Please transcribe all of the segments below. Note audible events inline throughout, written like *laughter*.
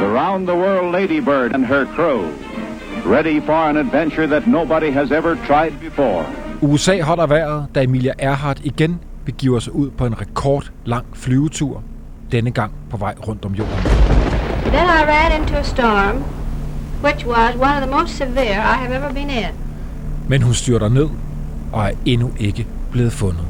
the round the world ladybird and her crew, ready for an adventure that nobody has ever tried before. USA holder vejret, da Emilia Earhart igen begiver sig ud på en rekordlang flyvetur, denne gang på vej rundt om jorden. Then I ran into a storm, which was one of the most severe I have ever been in. Men hun styrter ned og er endnu ikke blevet fundet.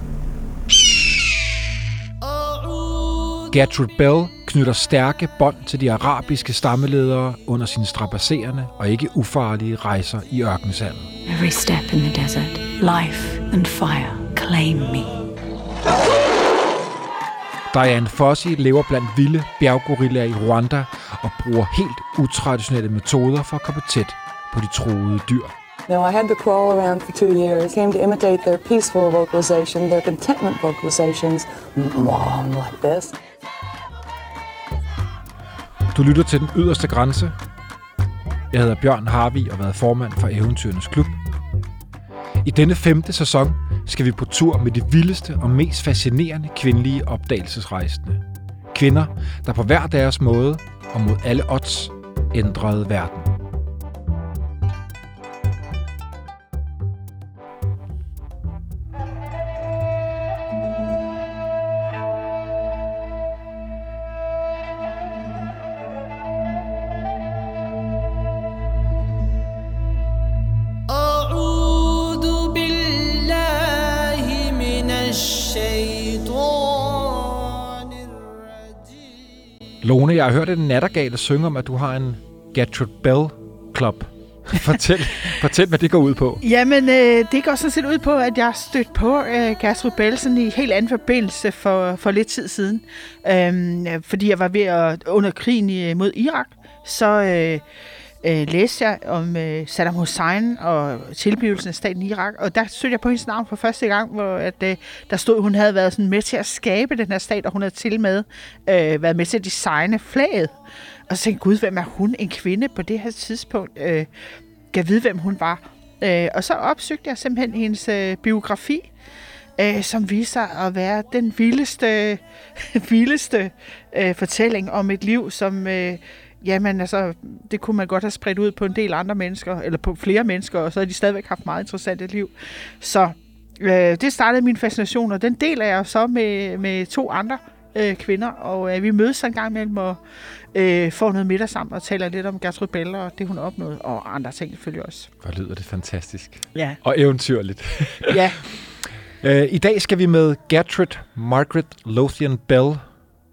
Gertrude Bell knytter stærke bånd til de arabiske stammeledere under sine strapasserende og ikke ufarlige rejser i ørkensandet. Every step in the desert, life and fire claim me. Diane Fossey lever blandt vilde bjerggorillaer i Rwanda og bruger helt utraditionelle metoder for at komme tæt på de troede dyr. Now, I had to crawl around for two years, came to imitate their peaceful vocalization, their contentment vocalizations, mom, like this. Du lytter til Den Yderste Grænse. Jeg hedder Bjørn Harvi og har været formand for Eventyrenes Klub. I denne femte sæson skal vi på tur med de vildeste og mest fascinerende kvindelige opdagelsesrejsende. Kvinder, der på hver deres måde og mod alle odds ændrede verden. Lone, jeg har hørt en nattergale synge om, at du har en Gertrude Bell Club. Fortæl, *laughs* fortæl, hvad det går ud på. Jamen, øh, det går sådan set ud på, at jeg stødt på øh, Gertrud Bellsen i helt anden forbindelse for, for lidt tid siden. Øhm, øh, fordi jeg var ved at, under krigen i, mod Irak, så øh, øh, læste jeg om øh, Saddam Hussein og tilblivelsen af staten Irak. Og der stødte jeg på hendes navn for første gang, hvor at, øh, der stod, at hun havde været sådan med til at skabe den her stat, og hun havde til med øh, været med til at designe flaget. Og så tænkte gud, hvem er hun? En kvinde på det her tidspunkt. Øh, kan vide, hvem hun var. Øh, og så opsøgte jeg simpelthen hendes øh, biografi, øh, som viser at være den vildeste, *laughs* vildeste øh, fortælling om et liv, som... Øh, Jamen altså, det kunne man godt have spredt ud på en del andre mennesker, eller på flere mennesker, og så har de stadigvæk haft meget interessante liv. Så øh, det startede min fascination, og den deler jeg så med, med to andre øh, kvinder, og øh, vi mødes en gang imellem og øh, får noget middag sammen og taler lidt om Gertrud Bell og det, hun opnåede, og andre ting selvfølgelig også. Hvor lyder det fantastisk. Ja, Og eventyrligt. ja. *laughs* Øh, I dag skal vi med Gertrude Margaret Lothian Bell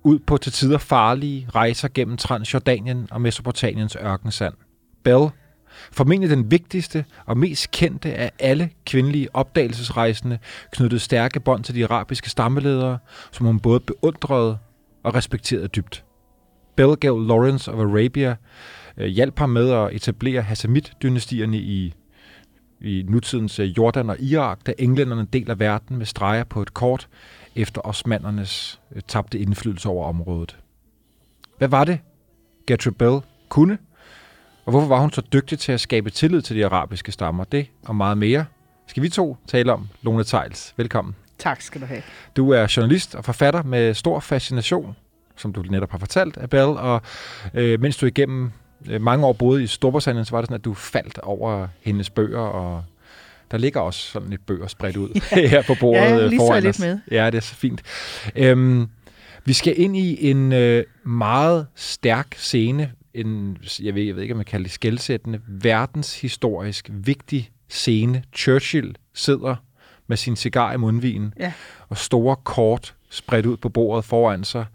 ud på til tider farlige rejser gennem Transjordanien og Mesopotamiens ørkensand. Bell, formentlig den vigtigste og mest kendte af alle kvindelige opdagelsesrejsende, knyttede stærke bånd til de arabiske stammeledere, som hun både beundrede og respekterede dybt. Bell gav Lawrence of Arabia øh, hjælp hjalp ham med at etablere Hassamid-dynastierne i i nutidens øh, Jordan og Irak, da englænderne deler verden med streger på et kort efter osmandernes øh, tabte indflydelse over området. Hvad var det, Gertrude Bell kunne? Og hvorfor var hun så dygtig til at skabe tillid til de arabiske stammer? Det og meget mere skal vi to tale om. Lone Tejls, velkommen. Tak skal du have. Du er journalist og forfatter med stor fascination, som du netop har fortalt, af Bell, og øh, mens du igennem øh, mange år boede i Storbritannien, så var det sådan, at du faldt over hendes bøger, og der ligger også sådan lidt bøger spredt ud ja. *laughs* *laughs* her på bordet Ja, øh, lister foran lidt os. med. Ja, det er så fint. Øhm, vi skal ind i en øh, meget stærk scene, en, jeg ved, jeg ved ikke, om man kalder det skældsættende, verdenshistorisk vigtig scene. Churchill sidder med sin cigar i mundvinen, Ja. og store kort spredt ud på bordet foran sig.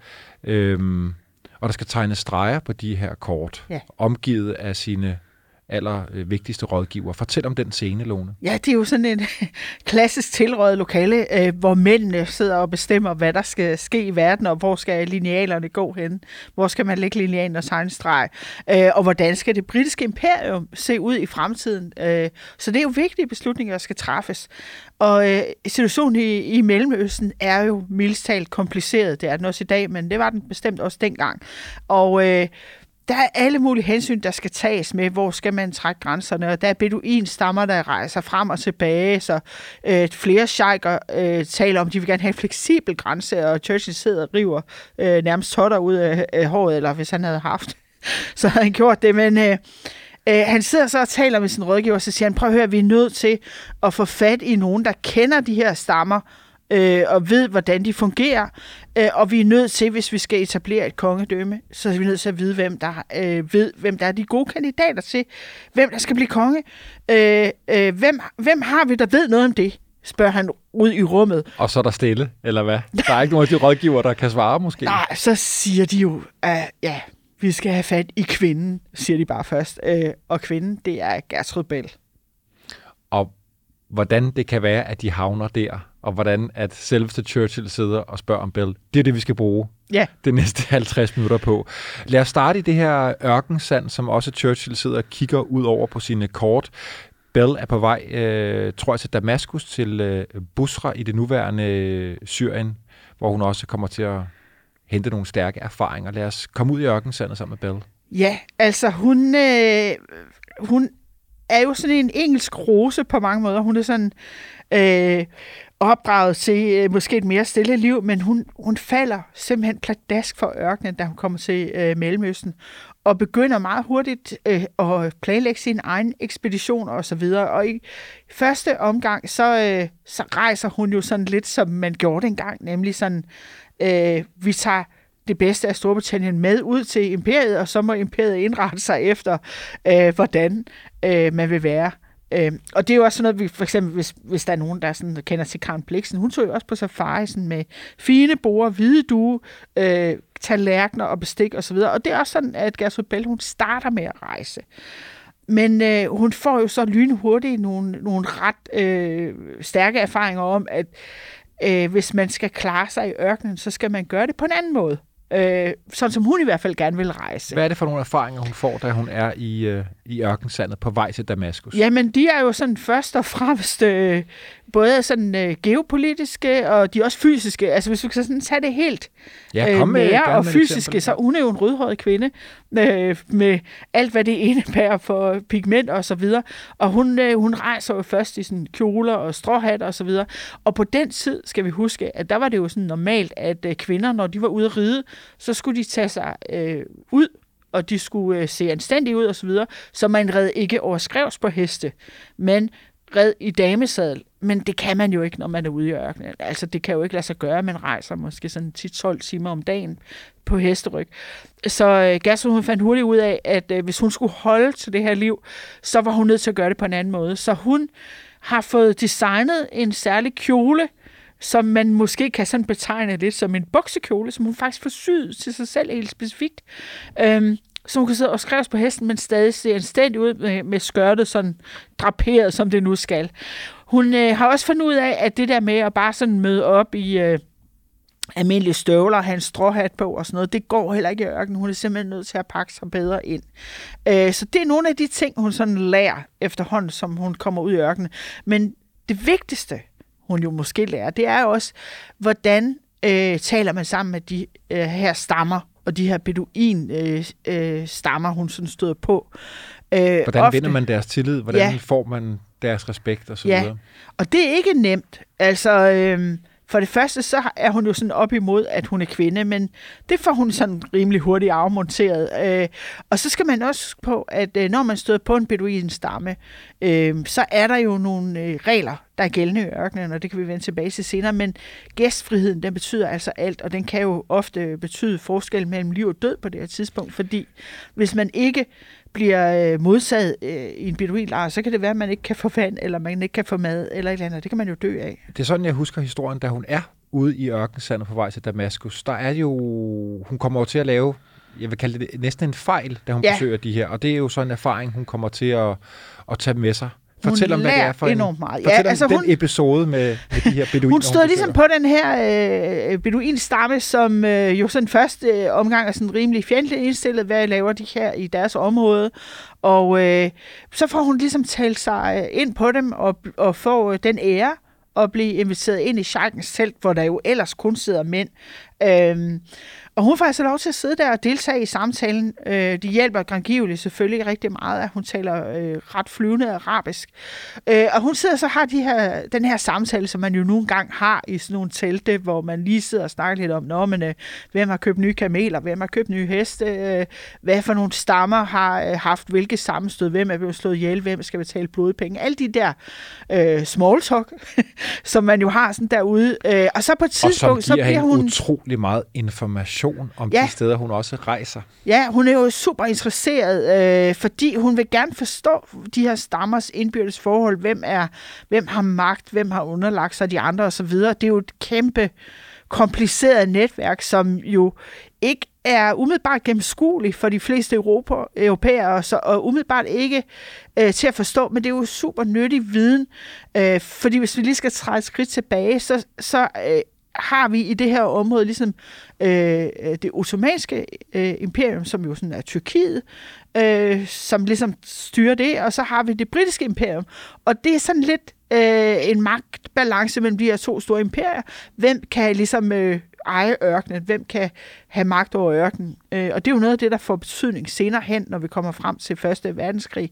Øhm, og der skal tegnes streger på de her kort, Ja. omgivet af sine aller øh, vigtigste rådgiver. Fortæl om den scene, Lone. Ja, det er jo sådan en *laughs* klassisk tilrådet lokale, øh, hvor mændene sidder og bestemmer, hvad der skal ske i verden, og hvor skal linealerne gå hen, hvor skal man lægge linealen og tegne streg, øh, og hvordan skal det britiske imperium se ud i fremtiden. Øh, så det er jo vigtige beslutninger, der skal træffes. Og øh, situationen i, i Mellemøsten er jo mildest kompliceret. Det er den også i dag, men det var den bestemt også dengang. Og øh, der er alle mulige hensyn, der skal tages med, hvor skal man trække grænserne, og der er beduinstammer, der rejser frem og tilbage, så øh, flere sheiker øh, taler om, at de vil gerne have en fleksibel grænse, og Churchill sidder og river øh, nærmest totter ud af, øh, håret, eller hvis han havde haft *laughs* så havde han gjort det. Men øh, øh, han sidder så og taler med sin rådgiver, og så siger han, prøv at høre, vi er nødt til at få fat i nogen, der kender de her stammer, øh, og ved, hvordan de fungerer. Øh, og vi er nødt til, hvis vi skal etablere et kongedømme, så er vi nødt til at vide, hvem der, øh, ved, hvem der er de gode kandidater til, hvem der skal blive konge. Øh, øh, hvem, hvem har vi, der ved noget om det? spørger han ud i rummet. Og så er der stille, eller hvad? Der er ikke nogen af de rådgiver, der kan svare måske. Nej, så siger de jo, at ja, vi skal have fat i kvinden, siger de bare først. Øh, og kvinden, det er Gertrud Bell. Og hvordan det kan være, at de havner der, og hvordan at selveste Churchill sidder og spørger om Bell. Det er det, vi skal bruge Ja, det næste *laughs* 50 minutter på. Lad os starte i det her ørkensand, som også Churchill sidder og kigger ud over på sine kort. Bell er på vej, øh, tror jeg, til Damaskus, til øh, Busra i det nuværende øh, Syrien, hvor hun også kommer til at hente nogle stærke erfaringer. Lad os komme ud i ørkensandet sammen med Bell. ja altså hun, øh, hun er jo sådan en engelsk rose på mange måder. Hun er sådan øh, opdraget til øh, måske et mere stille liv, men hun, hun falder simpelthen pladask for ørkenen, da hun kommer til øh, Mellemøsten, og begynder meget hurtigt øh, at planlægge sin egen ekspedition og så videre. Og i første omgang, så, øh, så rejser hun jo sådan lidt, som man gjorde dengang, nemlig sådan, øh, vi tager det bedste af Storbritannien med ud til imperiet, og så må imperiet indrette sig efter, øh, hvordan øh, man vil være. Øh, og det er jo også sådan noget, vi, for eksempel, hvis, hvis der er nogen, der sådan, kender til Karen Bliksen, hun tog jo også på safari sådan med fine borer, hvide due, øh, tallerkener og bestik osv. Og, og det er også sådan, at Gertrud Bell, hun starter med at rejse. Men øh, hun får jo så lynhurtigt nogle, nogle ret øh, stærke erfaringer om, at øh, hvis man skal klare sig i ørkenen, så skal man gøre det på en anden måde. Øh, sådan som hun i hvert fald gerne vil rejse. Hvad er det for nogle erfaringer, hun får, da hun er i, øh, i ørkensandet på vej til Damaskus? Jamen, de er jo sådan først og fremmest øh, både sådan øh, geopolitiske, og de er også fysiske. Altså, hvis du kan sådan tage det helt Ja, øh, kom med- nære og fysiske, eksempel. så hun er jo en rødhåret kvinde øh, med alt, hvad det indebærer for pigment og så videre. Og hun, øh, hun rejser jo først i sådan kjoler og stråhat og så videre. Og på den tid skal vi huske, at der var det jo sådan normalt, at øh, kvinder, når de var ude at ride, så skulle de tage sig øh, ud og de skulle øh, se anstændige ud og så videre, så man red ikke overskrevs på heste, men red i damesadel. Men det kan man jo ikke, når man er ude i ørkenen. Altså, det kan jo ikke lade sig gøre, man rejser måske sådan 10-12 timer om dagen på hesteryg. Så øh, Gertrud, hun fandt hurtigt ud af, at øh, hvis hun skulle holde til det her liv, så var hun nødt til at gøre det på en anden måde. Så hun har fået designet en særlig kjole, som man måske kan sådan betegne lidt som en buksekjole, som hun faktisk får syet til sig selv helt specifikt. Øhm, så hun kan sidde og skrives på hesten, men stadig se anstændig ud med, med skørtet sådan draperet, som det nu skal. Hun øh, har også fundet ud af, at det der med at bare sådan møde op i øh, almindelige støvler, en stråhat på og sådan noget, det går heller ikke i ørkenen. Hun er simpelthen nødt til at pakke sig bedre ind. Øh, så det er nogle af de ting, hun sådan lærer efterhånden, som hun kommer ud i ørkenen. Men det vigtigste, hun jo måske lærer, det er også, hvordan øh, taler man sammen med de øh, her stammer, og de her beduin øh, øh, stammer, hun sådan støder på. Øh, Hvordan ofte. vinder man deres tillid? Hvordan Ja. får man deres respekt og så Ja. videre? Og det er ikke nemt. Altså, øhm, for det første, så er hun jo sådan op imod, at hun er kvinde, men det får hun sådan rimelig hurtigt afmonteret. Øh, og så skal man også på, at øh, når man støder på en beduin stamme, øh, så er der jo nogle øh, regler, der er gældende i ørkenen, og det kan vi vende tilbage til senere, men gæstfriheden, den betyder altså alt, og den kan jo ofte betyde forskel mellem liv og død på det her tidspunkt, fordi hvis man ikke bliver øh, modsaget øh, i en beduinlejr, så kan det være, at man ikke kan få vand, eller man ikke kan få mad, eller et eller andet. Det kan man jo dø af. Det er sådan, jeg husker historien, da hun er ude i ørkensandet på vej til Damaskus. Der er jo... Hun kommer jo til at lave, jeg vil kalde det næsten en fejl, da hun ja. besøger de her. Og det er jo så en erfaring, hun kommer til at, at tage med sig. Fortæl om, hvad det er for en, enormt meget. Ja, Fortæl om altså den hun- episode med, med de her beduiner, Hun stod ligesom besøger. på den her øh, beduinstamme, som øh, jo sådan første øh, omgang er sådan rimelig fjendtligt indstillet, hvad laver de her i deres område. Og øh, så får hun ligesom talt sig øh, ind på dem og, og får øh, den ære at blive inviteret ind i Schalkens telt, hvor der jo ellers kun sidder mænd. Øhm, og hun får altså lov til at sidde der og deltage i samtalen. Øh, det hjælper Grangivli selvfølgelig rigtig meget, at hun taler øh, ret flyvende arabisk. Øh, og hun sidder så har de her, den her samtale, som man jo nogle gange har i sådan nogle telte, hvor man lige sidder og snakker lidt om, Nå, men, øh, hvem har købt nye kameler, hvem har købt nye heste, øh, hvad for nogle stammer har øh, haft hvilke sammenstød, hvem er blevet slået ihjel, hvem skal betale blodpenge. Alle de der øh, small talk, *laughs* som man jo har sådan derude. Øh, og så på et tidspunkt, så bliver hun... utrolig meget information om Ja. de steder, hun også rejser. Ja, hun er jo super interesseret, øh, fordi hun vil gerne forstå de her stammers indbyrdes forhold. Hvem er, hvem har magt, hvem har underlagt sig de andre osv. Det er jo et kæmpe kompliceret netværk, som jo ikke er umiddelbart gennemskueligt for de fleste Europa, europæere, så, og umiddelbart ikke øh, til at forstå, men det er jo super nyttig viden, øh, fordi hvis vi lige skal træde et skridt tilbage, så, så øh, har vi i det her område ligesom øh, det ottomanske øh, imperium, som jo sådan er Tyrkiet, øh, som ligesom styrer det, og så har vi det britiske imperium. Og det er sådan lidt øh, en magtbalance mellem de her to store imperier. Hvem kan ligesom øh, eje ørkenen? Hvem kan have magt over ørkenen? Øh, og det er jo noget af det, der får betydning senere hen, når vi kommer frem til Første Verdenskrig.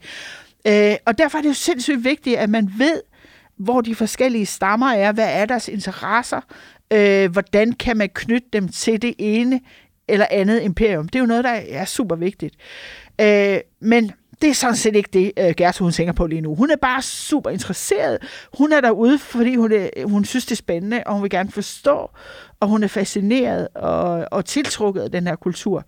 Øh, og derfor er det jo sindssygt vigtigt, at man ved, hvor de forskellige stammer er, hvad er deres interesser, øh, hvordan kan man knytte dem til det ene eller andet imperium. Det er jo noget, der er super vigtigt. Øh, men det er sådan set ikke det, øh, Gertrud hun tænker på lige nu. Hun er bare super interesseret. Hun er derude, fordi hun, er, hun synes, det er spændende, og hun vil gerne forstå, og hun er fascineret og, og tiltrukket af den her kultur.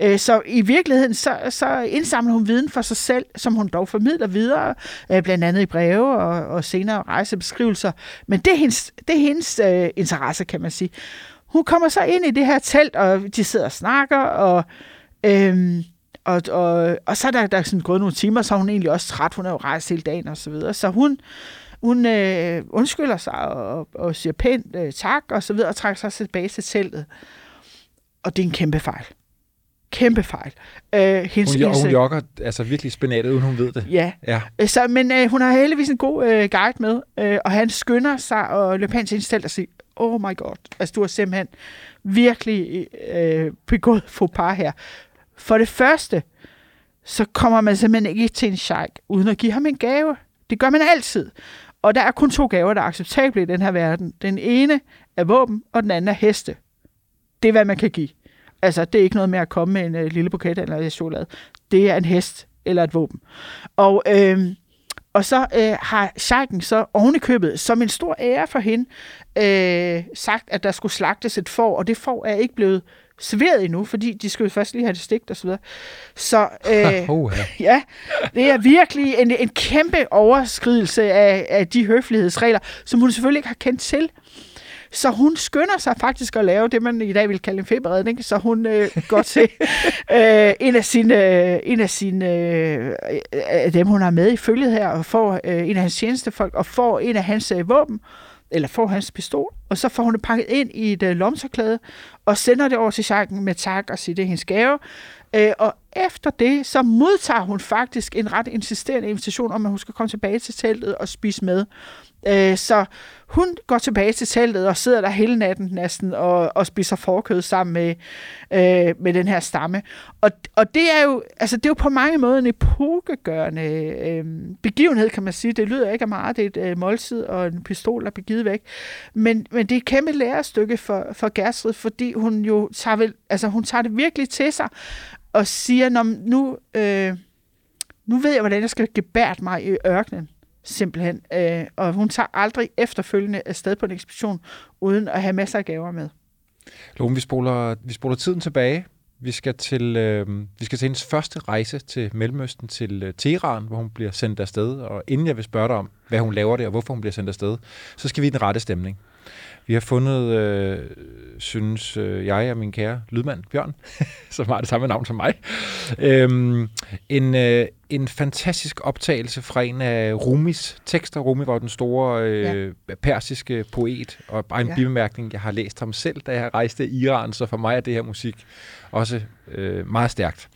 Øh, så i virkeligheden, så, så indsamler hun viden for sig selv, som hun dog formidler videre, øh, blandt andet i breve og, og senere rejsebeskrivelser. Men det er hendes, det er hendes øh, interesse, kan man sige. Hun kommer så ind i det her telt, og de sidder og snakker, og... Øh, og, og, og så er der, der er sådan gået nogle timer, så er hun egentlig også træt. Hun er jo rejst hele dagen og så videre. Så hun, hun øh, undskylder sig og, og siger pænt øh, tak og så videre, og trækker sig tilbage til teltet. Og det er en kæmpe fejl. Kæmpe fejl. Øh, hendes, Hun, hendes- hun jogger altså virkelig spinatet, uden hun ved det. Ja, Ja. Øh, Så, men øh, hun har heldigvis en god øh, guide med, øh, og han skynder sig og løber hen til hendes telt og siger, oh my god, altså du har simpelthen virkelig øh, begået faux pas her. For det første, så kommer man simpelthen ikke til en sheik, uden at give ham en gave. Det gør man altid. Og der er kun to gaver, der er acceptable i den her verden. Den ene er våben, og den anden er heste. Det er, hvad man kan give. Altså, det er ikke noget med at komme med en øh, lille buket eller en chokolade. Det er en hest eller et våben. Og, øh, og så øh, har Scheiken så ovenikøbet, som en stor ære for hende, øh, sagt, at der skulle slagtes et får, og det får er ikke blevet serveret endnu, fordi de skulle jo først lige have det stigt og så videre. Så øh, *laughs* Uh, ja, det er virkelig en, en kæmpe overskridelse af, af de høflighedsregler, som hun selvfølgelig ikke har kendt til. Så hun skynder sig faktisk at lave det, man i dag vil kalde en feberredning. Så hun øh, går til *laughs* øh, en af sine, øh, en af sine øh, af dem, hun har med i følget her, og får øh, en af hans tjenestefolk, og får en af hans øh, våben, eller får hans pistol, og så får hun det pakket ind i et øh, og sender det over til Jacques med tak og siger, det er hendes gave. Øh, og efter det, så modtager hun faktisk en ret insisterende invitation om, at hun skal komme tilbage til teltet og spise med. Øh, så hun går tilbage til teltet og sidder der hele natten næsten og, og spiser forkød sammen med, øh, med den her stamme. Og, og det er jo altså det er jo på mange måder en epokegørende øh, begivenhed, kan man sige. Det lyder ikke af meget, det er et øh, måltid og en pistol, der bliver givet væk. Men, men det er et kæmpe lærestykke for, for Gertrud, fordi hun jo tager, vel, altså, hun tager det virkelig til sig og siger, nu, øh, nu ved jeg, hvordan jeg skal gebært mig i ørkenen simpelthen. Øh, og hun tager aldrig efterfølgende afsted på en ekspedition, uden at have masser af gaver med. Lone, vi spoler, vi spoler tiden tilbage. Vi skal til, øh, vi skal til hendes første rejse til Mellemøsten, til øh, Teheran, hvor hun bliver sendt afsted. Og inden jeg vil spørge dig om, hvad hun laver der, og hvorfor hun bliver sendt afsted, så skal vi i den rette stemning. Vi har fundet, øh, synes øh, jeg og min kære lydmand Bjørn, *laughs* som har det samme navn som mig, øhm, en, øh, en fantastisk optagelse fra en af Rumis tekster. Rumi var den store øh, ja. persiske poet, og bare en Ja. bibemærkning, jeg har læst ham selv, da jeg rejste i Iran, så for mig er det her musik også øh, meget stærkt.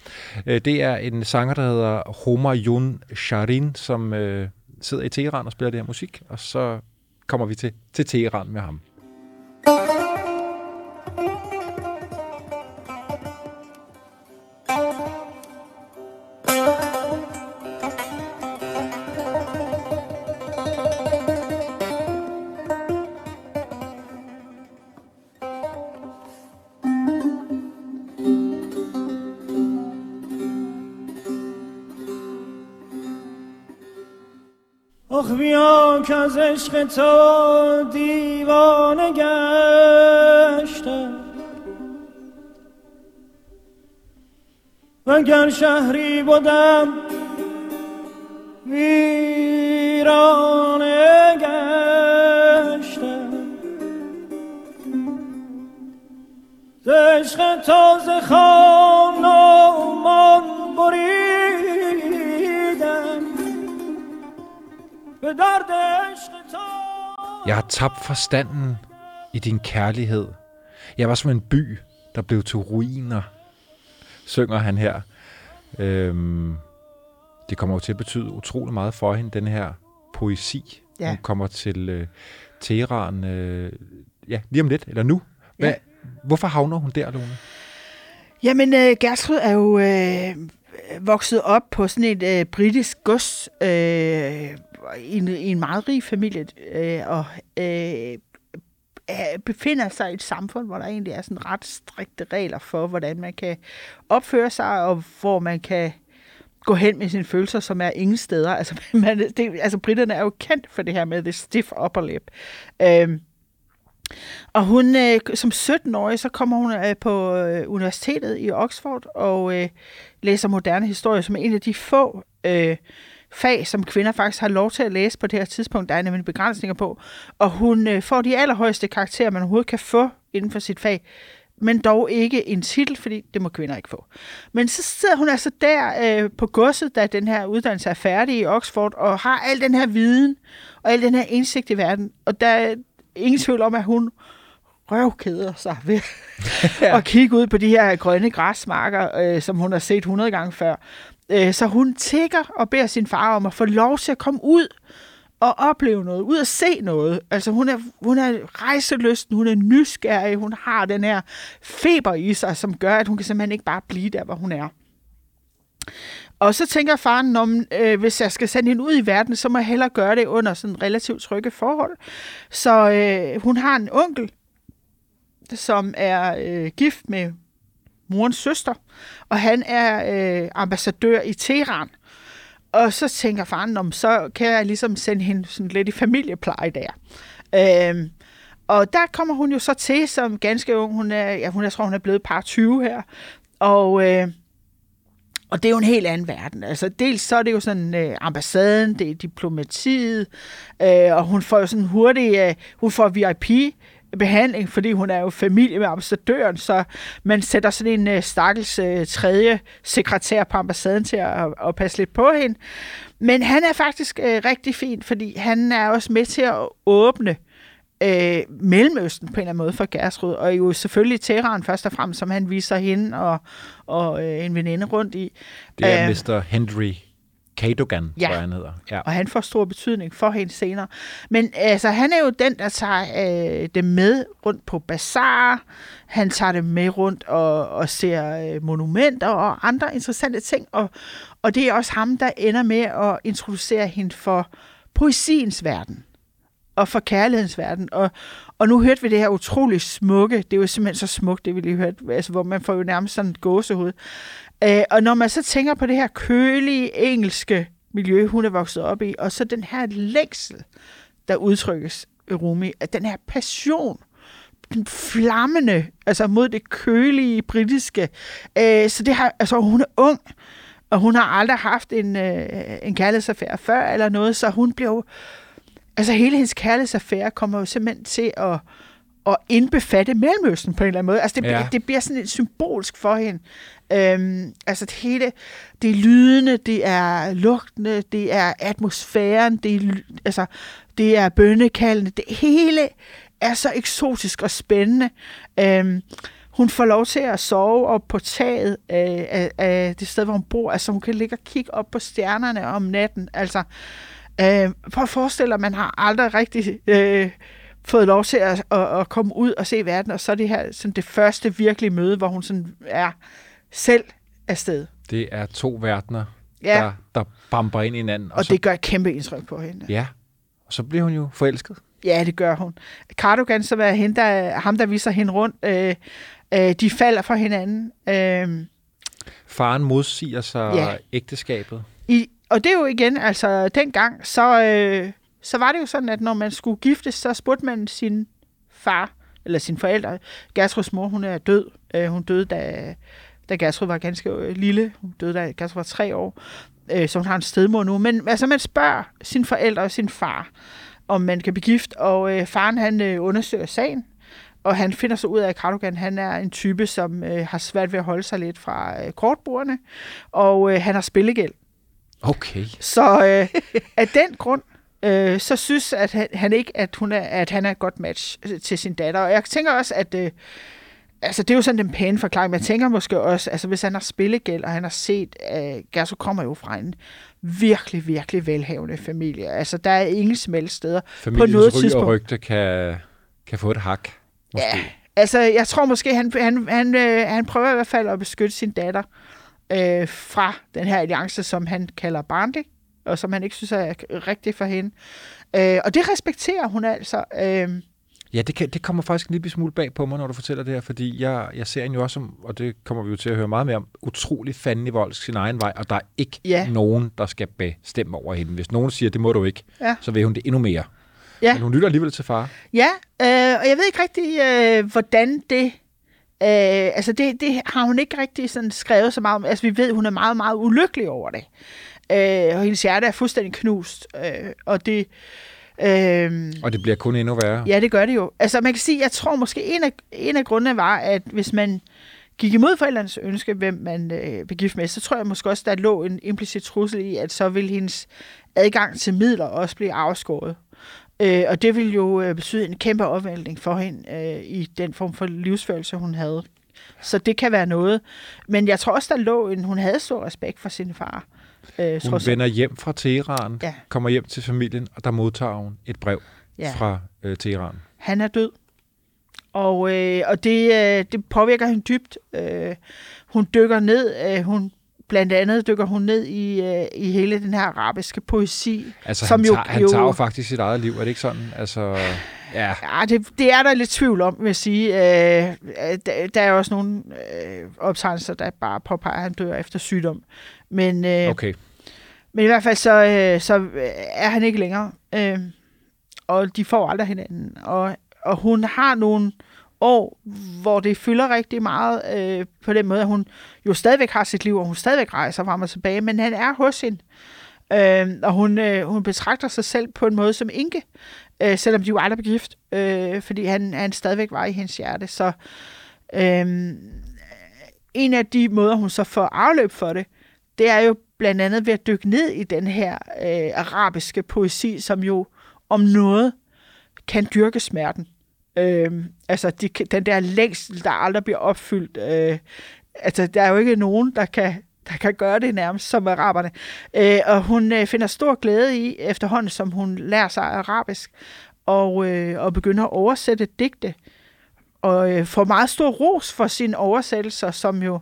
Øh, det er en sanger, der hedder Homayun Sharin, som øh, sidder i Teheran og spiller det her musik, og så kommer vi til, til Teheran med ham. آخ بیا که از عشق تو دیوانه گرد وگر شهری بودم ویرانه گشتم ز عشق تازه خان و مان بریدم به درد عشق تو Jeg har tabt forstanden i din kærlighed. Jeg var som en by, der blev til ruiner, synger han her. Øhm, det kommer jo til at betyde utrolig meget for hende, den her poesi. Ja. Hun kommer til øh, Teheran øh, ja, lige om lidt, eller nu. Hvad, Ja. Hvorfor havner hun der, Lone? Jamen, øh, Gertrud er jo øh, vokset op på sådan et øh, britisk gods øh, i, en, i en meget rig familie, øh, og øh, Øh, befinder sig i et samfund, hvor der egentlig er sådan ret strikte regler for, hvordan man kan opføre sig, og hvor man kan gå hen med sine følelser, som er ingen steder. Altså, *laughs* man, det, altså britterne er jo kendt for det her med det stiff upper lip. Øhm, og hun, øh, som 17-årig, så kommer hun øh, på øh, universitetet i Oxford og øh, læser moderne historie som en af de få øh, fag, som kvinder faktisk har lov til at læse på det her tidspunkt. Der er nemlig begrænsninger på. Og hun øh, får de allerhøjeste karakterer, man overhovedet kan få inden for sit fag men dog ikke en titel, fordi det må kvinder ikke få. Men så sidder hun altså der øh, på godset, da den her uddannelse er færdig i Oxford, og har al den her viden, og al den her indsigt i verden. Og der er ingen tvivl om, at hun røvkeder sig ved *laughs* at kigge ud på de her grønne græsmarker, øh, som hun har set 100 gange før. Øh, så hun tigger og beder sin far om at få lov til at komme ud og opleve noget, ud og se noget. Altså hun er, hun er rejselysten, hun er nysgerrig, hun har den her feber i sig, som gør, at hun kan simpelthen ikke bare blive der, hvor hun er. Og så tænker faren, om, øh, hvis jeg skal sende hende ud i verden, så må jeg hellere gøre det under sådan relativt trygge forhold. Så øh, hun har en onkel, som er øh, gift med morens søster, og han er øh, ambassadør i Teheran. Og så tænker faren, om så kan jeg ligesom sende hende sådan lidt i familiepleje der. Øhm, og der kommer hun jo så til som ganske ung. Hun er, ja, hun, jeg tror, hun er blevet par 20 her. Og, øh, og det er jo en helt anden verden. Altså, dels så er det jo sådan øh, ambassaden, det er diplomatiet, øh, og hun får jo sådan hurtigt, øh, hun får VIP behandling, fordi hun er jo familie med ambassadøren, så man sætter sådan en øh, stakkels øh, tredje sekretær på ambassaden til at, at passe lidt på hende. Men han er faktisk øh, rigtig fin, fordi han er også med til at åbne øh, Mellemøsten på en eller anden måde for Gertrud, og jo selvfølgelig Teheran først og fremmest, som han viser hende og, og øh, en veninde rundt i. Det er Øh, Mr. Henry Cadogan, Ja. tror jeg, han hedder. Ja. og han får stor betydning for hende senere. Men altså, han er jo den, der tager øh, dem med rundt på bazar. Han tager dem med rundt og, og ser øh, monumenter og andre interessante ting. Og, og det er også ham, der ender med at introducere hende for poesiens verden og for kærlighedens verden. Og, og nu hørte vi det her utrolig smukke, det er jo simpelthen så smukt, det vi lige hørte, altså, hvor man får jo nærmest sådan et gåsehud. Øh, og når man så tænker på det her kølige engelske miljø, hun er vokset op i, og så den her længsel, der udtrykkes i Rumi, at den her passion, den flammende, altså mod det kølige britiske. Øh, så det har, altså hun er ung, og hun har aldrig haft en, øh, en kærlighedsaffære før eller noget, så hun bliver jo, altså hele hendes kærlighedsaffære kommer jo simpelthen til at, at indbefatte Mellemøsten på en eller anden måde. Altså det, Ja. det bliver sådan lidt symbolsk for hende. Øhm, altså det hele, det er lydende, det er lugtende, det er atmosfæren, det er, altså, det er bønnekaldene, det hele er så eksotisk og spændende. Øhm, hun får lov til at sove op på taget af, af, af det sted, hvor hun bor. Altså hun kan ligge og kigge op på stjernerne om natten. Altså, øh, prøv at forestille dig, at man har aldrig rigtig øh, fået lov til at, at, at komme ud og se verden, og så er det her sådan det første virkelige møde, hvor hun sådan er selv afsted. Det er to verdener, Ja. der, der bamper ind i hinanden. Og så, det gør et kæmpe indtryk på hende. Ja, og så bliver hun jo forelsket. Ja, det gør hun. Cardogan, som er hende, der, ham, der viser hende rundt, øh, øh, de falder for hinanden. Øh, Faren modsiger sig Ja. ægteskabet. I, og det er jo igen, altså dengang, så, øh, så var det jo sådan, at når man skulle giftes, så spurgte man sin far, eller sine forældre. Gertruds mor, hun er død. Øh, hun døde, da, da Gertrud var ganske øh, lille. Hun døde, da Gertrud var tre år. Øh, så hun har en stedmor nu. Men altså, man spørger sine forældre og sin far, om man kan blive gift. Og øh, faren, han øh, undersøger sagen. Og han finder så ud af, at Cardogan han er en type, som øh, har svært ved at holde sig lidt fra øh, kortbordene. Og øh, han har spillegæld. Okay. Så øh, af den grund, øh, så synes at han, han ikke, at, hun er, at han er et godt match øh, til sin datter. Og jeg tænker også, at øh, altså, det er jo sådan den pæne forklaring, men jeg tænker måske også, altså hvis han har spillegæld, og han har set, at Gerso kommer jo fra en virkelig, virkelig velhavende familie. Altså, der er ingen smelt steder Familiens på noget ry og tidspunkt. rygte kan, kan få et hak. Måske. Ja, altså jeg tror måske, han, han, han, øh, han prøver i hvert fald at beskytte sin datter øh, fra den her alliance, som han kalder Barndy, og som han ikke synes er rigtig for hende. Øh, og det respekterer hun altså. Øh, Ja, det, kan, det kommer faktisk en lille smule bag på mig, når du fortæller det her, fordi jeg, jeg ser hende jo også som, og det kommer vi jo til at høre meget mere om, utrolig fandelig vold sin egen vej, og der er ikke Ja. nogen, der skal bestemme over hende. Hvis nogen siger, det må du ikke, Ja. så vil hun det endnu mere. Ja. Men hun lytter alligevel til far. ja, øh, og jeg ved ikke rigtig, øh, hvordan det... Øh, altså det, det har hun ikke rigtig sådan skrevet så meget om. Altså vi ved, hun er meget, meget ulykkelig over det. Øh, og hendes hjerte er fuldstændig knust. Øh, og det... Øh, Og det bliver kun endnu værre. Ja, det gør det jo. Altså, man kan sige, jeg tror måske, en af, en af grundene var, at hvis man gik imod forældrenes ønske, hvem man øh, blev gift med, så tror jeg måske også, der lå en implicit trussel i, at så ville hendes adgang til midler også blive afskåret. Øh, og det ville jo øh, betyde en kæmpe opvæltning for hende øh, i den form for livsførelse, hun havde. Så det kan være noget. Men jeg tror også, der lå en... Hun havde stor respekt for sin far. Øh, Hun vender hjem fra Teheran, Ja. kommer hjem til familien, og der modtager hun et brev Ja. fra øh, Teheran. han er død. Og, øh, og det, øh, det påvirker hende dybt. Øh, hun dykker ned, øh, hun blandt andet dykker hun ned i, øh, i hele den her arabiske poesi. Altså, Som han, jo- tager, han jo- tager jo faktisk sit eget liv, er det ikke sådan? Altså, ja. Ja, det, det er der lidt tvivl om, vil jeg sige. Øh, øh, der, der er også nogle øh, optegnelser, der bare påpeger, at han dør efter sygdom. Men, øh, Okay. Men i hvert fald så, øh, så øh, er han ikke længere. Øh, og de får aldrig hinanden. Og, og hun har nogle år, hvor det fylder rigtig meget øh, på den måde, at hun jo stadigvæk har sit liv, og hun stadigvæk rejser frem og tilbage, men han er hos hende. Øh, og hun, øh, hun betragter sig selv på en måde som Inge, øh, selvom de jo aldrig blev gift, øh, fordi han, han stadigvæk var i hendes hjerte. Så øh, en af de måder, hun så får afløb for det, det er jo blandt andet ved at dykke ned i den her øh, arabiske poesi, som jo om noget kan dyrke smerten. Øh, altså de, den der længsel, der aldrig bliver opfyldt. Øh, altså der er jo ikke nogen, der kan, der kan gøre det nærmest som araberne. Øh, og hun øh, finder stor glæde i, efterhånden som hun lærer sig arabisk, og, øh, og begynder at oversætte digte. Og øh, får meget stor ros for sine oversættelser, som jo øh,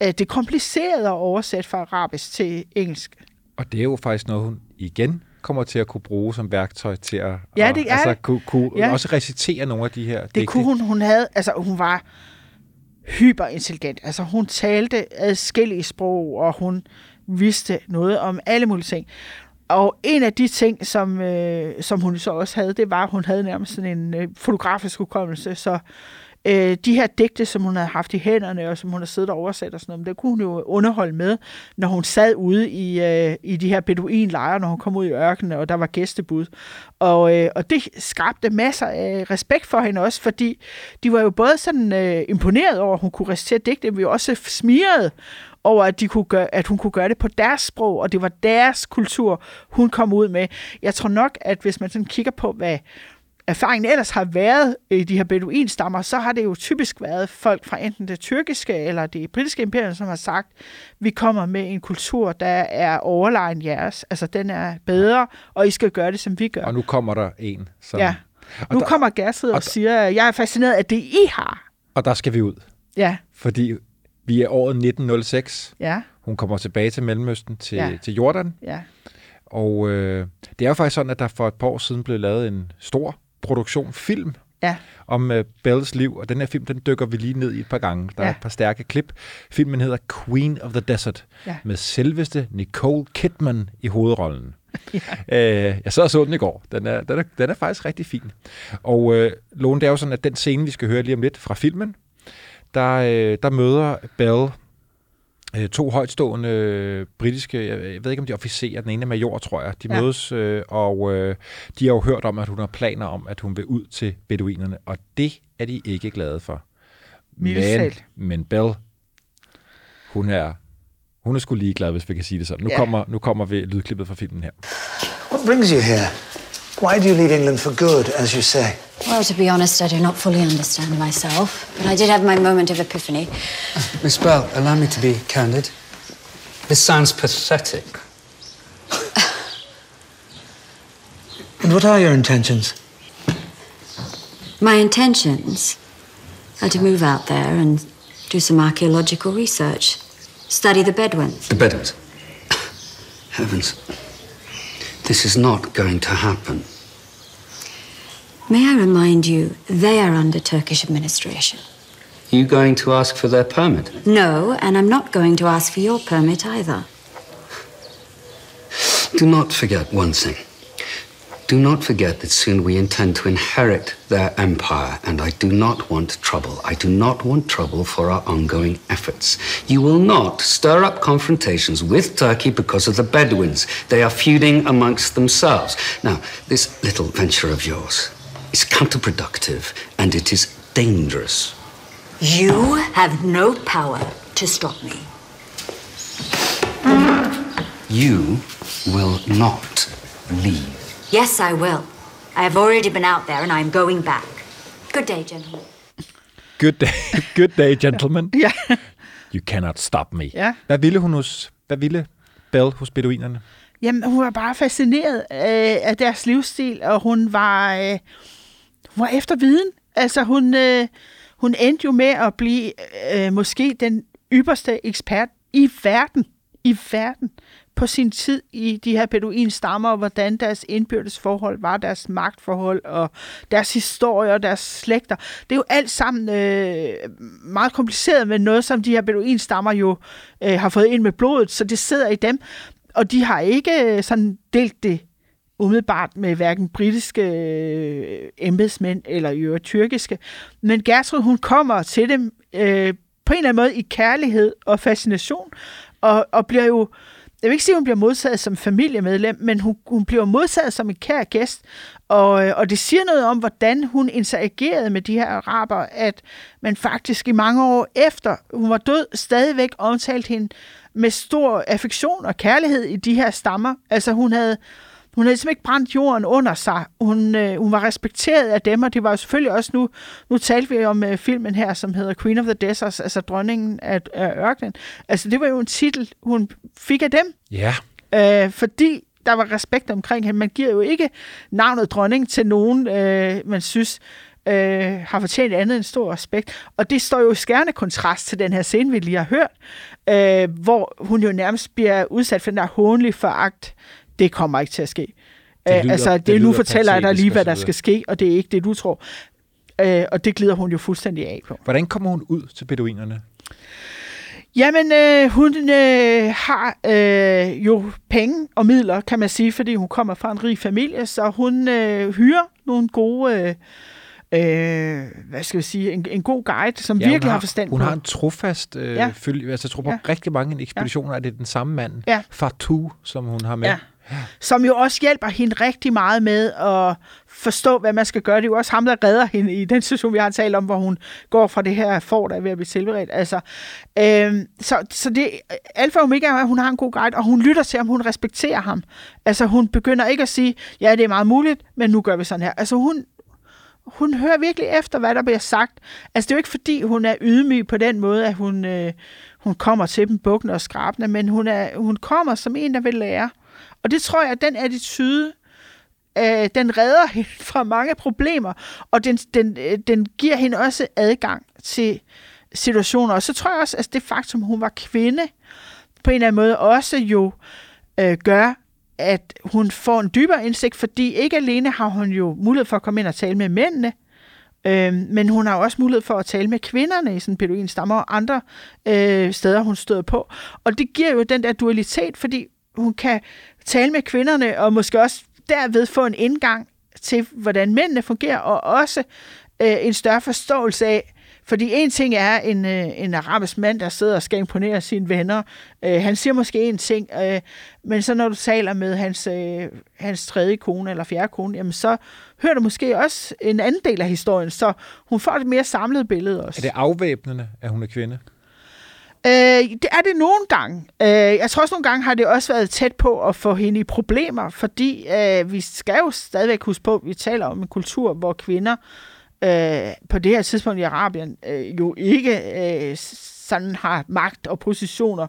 det er kompliceret at oversætte fra arabisk til engelsk. Og det er jo faktisk noget, hun igen kommer til at kunne bruge som værktøj til at Ja, det er altså, det. Kunne, kunne Ja. også recitere nogle af de her Det digte. kunne hun, hun havde, altså hun var hyperintelligent. Altså hun talte adskillige sprog, og hun vidste noget om alle mulige ting. Og en af de ting, som, øh, som hun så også havde, det var, at hun havde nærmest sådan en øh, fotografisk hukommelse, så øh, de her digte, som hun havde haft i hænderne, og som hun har siddet og oversat og sådan noget, men det kunne hun jo underholde med, når hun sad ude i, øh, i de her beduinlejre, når hun kom ud i ørkenen, og der var gæstebud. Og, øh, og det skabte masser af respekt for hende også, fordi de var jo både sådan øh, imponeret over, at hun kunne recitere digte, men jo også smiret over, at, de kunne gøre, at hun kunne gøre det på deres sprog, og det var deres kultur, hun kom ud med. Jeg tror nok, at hvis man sådan kigger på, hvad erfaringen ellers har været i de her beduinstammer, så har det jo typisk været folk fra enten det tyrkiske eller det britiske imperium, som har sagt, vi kommer med en kultur, der er overlegen jeres. Altså, den er bedre, og I skal gøre det, som vi gør. Og nu kommer der en. Som, Ja. og, Nu der, kommer Gertrud og, og siger, jeg er fascineret af det, I har. og der skal vi ud. Ja, Fordi vi er året 1906. ja, Hun kommer tilbage til Mellemøsten, til, Ja. til Jordan. ja. Og øh, det er jo faktisk sådan, at der for et par år siden blev lavet en stor produktion film Ja. om uh, Bells liv, og den her film, den dykker vi lige ned i et par gange. Der ja. Ja. er et par stærke klip. Filmen hedder Queen of the Desert, Ja. med selveste Nicole Kidman i hovedrollen. *laughs* ja. øh, jeg sad og så den i går. Den er, den er, den er faktisk rigtig fin. Og øh, Lone, det er jo sådan, at den scene, vi skal høre lige om lidt fra filmen, der, øh, der møder Bell øh, to højtstående øh, britiske, jeg, jeg ved ikke om de er officerer, den ene er major, tror jeg, de ja. Mødes, øh, og øh, de har jo hørt om, at hun har planer om, at hun vil ud til beduinerne, og det er de ikke glade for. Men, men Bell, hun er, hun er sgu ligeglad, hvis vi kan sige det sådan. Nu, Ja. kommer, nu kommer vi lydklippet fra filmen her. What brings you here? Why do you leave England for good, as you say? Well, to be honest, I do not fully understand myself, but I did have my moment of epiphany. *laughs* Miss Bell, allow me to be candid. This sounds pathetic. *laughs* And what are your intentions? My intentions are to move out there and do some archaeological research, study the Bedouins. The Bedouins. *coughs* Heavens. This is not going to happen. May I remind you, they are under Turkish administration. You going to ask for their permit? No, and I'm not going to ask for your permit either. Do not forget one thing. Do not forget that soon we intend to inherit their empire, and I do not want trouble. I do not want trouble for our ongoing efforts. You will not stir up confrontations with Turkey because of the Bedouins. They are feuding amongst themselves. Now, this little venture of yours is counterproductive, and it is dangerous. You have no power to stop me. You will not leave. Yes, I will. I have already been out there and I'm going back. Good day, gentlemen. Good day, *laughs* good day gentlemen. *laughs* Ja. You cannot stop me. Ja. Hvad ville hun hos, hvad ville Bell hos beduinerne? Jamen, hun var bare fascineret af, af deres livsstil, og hun var, øh, hun var efter viden. Altså, hun, øh, hun endte jo med at blive øh, måske den ypperste ekspert i verden, i verden, på sin tid i de her beduinstammer, og hvordan deres indbyrdes forhold var, deres magtforhold, og deres historie og deres slægter. Det er jo alt sammen øh, meget kompliceret, med noget, som de her beduinstammer jo øh, har fået ind med blodet, så det sidder i dem. Og de har ikke øh, sådan delt det umiddelbart med hverken britiske øh, embedsmænd eller i øvrigt tyrkiske. Men Gertrud, hun kommer til dem øh, på en eller anden måde i kærlighed og fascination, og, og bliver jo, jeg vil ikke sige, at hun bliver modtaget som familiemedlem, men hun, hun bliver modtaget som en kær gæst, og, øh, og det siger noget om, hvordan hun interagerede med de her araber, at man faktisk i mange år efter hun var død, stadigvæk omtalte hende med stor affektion og kærlighed i de her stammer. Altså hun havde, hun havde simpelthen ikke brændt jorden under sig. Hun, øh, hun var respekteret af dem, og det var jo selvfølgelig også nu, nu talte vi om øh, filmen her, som hedder Queen of the Deserts, altså dronningen af, af ørkenen. Altså det var jo en titel, hun fik af dem, Ja. øh, fordi der var respekt omkring hende. Man giver jo ikke navnet dronning til nogen, øh, man synes øh, har fortjent andet end stor respekt. Og det står jo i skærende kontrast til den her scene, vi lige har hørt, øh, hvor hun jo nærmest bliver udsat for den der hånlige foragt. Det kommer ikke til at ske. Det Øh, lyder- altså, det det, nu fortæller jeg dig lige, hvad der skal ske, og det er ikke det, du tror. Øh, og det glider hun jo fuldstændig af på. Hvordan kommer hun ud til beduinerne? Jamen, øh, hun øh, har øh, jo penge og midler, kan man sige, fordi hun kommer fra en rig familie, så hun øh, hyrer nogle gode, øh, øh, hvad skal vi sige, en, en god guide, som ja, hun virkelig har, forstand Hun på. har en trofast øh, Ja. følge, altså jeg tror på ja. rigtig mange ekspeditioner, ja. er det den samme mand, Ja. Fatou, som hun har med. Ja som jo også hjælper hende rigtig meget med at forstå, hvad man skal gøre. Det er jo også ham, der redder hende i den situation, vi har talt om, hvor hun går fra det her for, der er ved at blive tilberedt. Altså, øhm, så, så det alfa og omega er, at hun har en god guide, og hun lytter til ham, hun respekterer ham. Altså, hun begynder ikke at sige, ja, det er meget muligt, men nu gør vi sådan her. Altså, hun, hun hører virkelig efter, hvad der bliver sagt. Altså, det er jo ikke, fordi hun er ydmyg på den måde, at hun, øh, hun kommer til dem bukken og skrabende, men hun, er, hun kommer som en, der vil lære. Og det tror jeg, at den attitude, øh, den redder *laughs* hende fra mange problemer, og den, den, øh, den giver hende også adgang til situationer. Og så tror jeg også, at det faktum, hun var kvinde, på en eller anden måde også jo øh, gør, at hun får en dybere indsigt, fordi ikke alene har hun jo mulighed for at komme ind og tale med mændene, Øh, men hun har også mulighed for at tale med kvinderne i sådan beduin stammer og andre øh, steder, hun støder på. Og det giver jo den der dualitet, fordi hun kan tale med kvinderne, og måske også derved få en indgang til, hvordan mændene fungerer, og også øh, en større forståelse af, fordi en ting er en, øh, en arabisk mand, der sidder og skal imponere sine venner. Øh, han siger måske en ting, øh, men så når du taler med hans, øh, hans tredje kone eller fjerde kone, jamen så hører du måske også en anden del af historien, så hun får et mere samlet billede også. Er det afvæbnende, at hun er kvinde? Øh, det er det nogle gange. Øh, jeg tror også nogle gange har det også været tæt på at få hende i problemer, fordi øh, vi skal jo stadigvæk huske på, at vi taler om en kultur, hvor kvinder øh, på det her tidspunkt i Arabien øh, jo ikke øh, sådan har magt og positioner.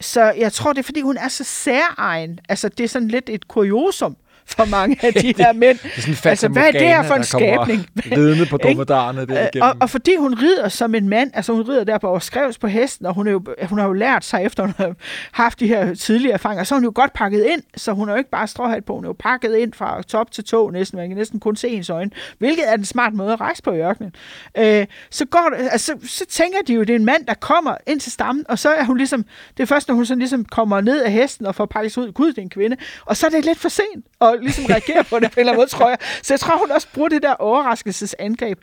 Så jeg tror, det er, fordi hun er så særegen. Altså, det er sådan lidt et kuriosum for mange af de her mænd. *laughs* det er sådan altså, hvad er det her for en skabning? Ridende på dromedaren det øh, og, og fordi hun rider som en mand, altså hun rider der på skrevs på hesten, og hun, er jo, hun har jo lært sig, efter hun har haft de her tidligere erfaringer, så er hun jo godt pakket ind, så hun er jo ikke bare stråhat på, hun er jo pakket ind fra top til tå næsten, man kan næsten kun se ens øjne, hvilket er den smart måde at rejse på i ørkenen. Øh, så, går, altså, så tænker de jo, det er en mand, der kommer ind til stammen, og så er hun ligesom, det er først, når hun sådan ligesom kommer ned af hesten og får pakket ud, gud, det er en kvinde, og så er det lidt for sent, og ligesom reagere på det på en eller anden måde, tror jeg. Så jeg tror, hun også bruger det der overraskelsesangreb.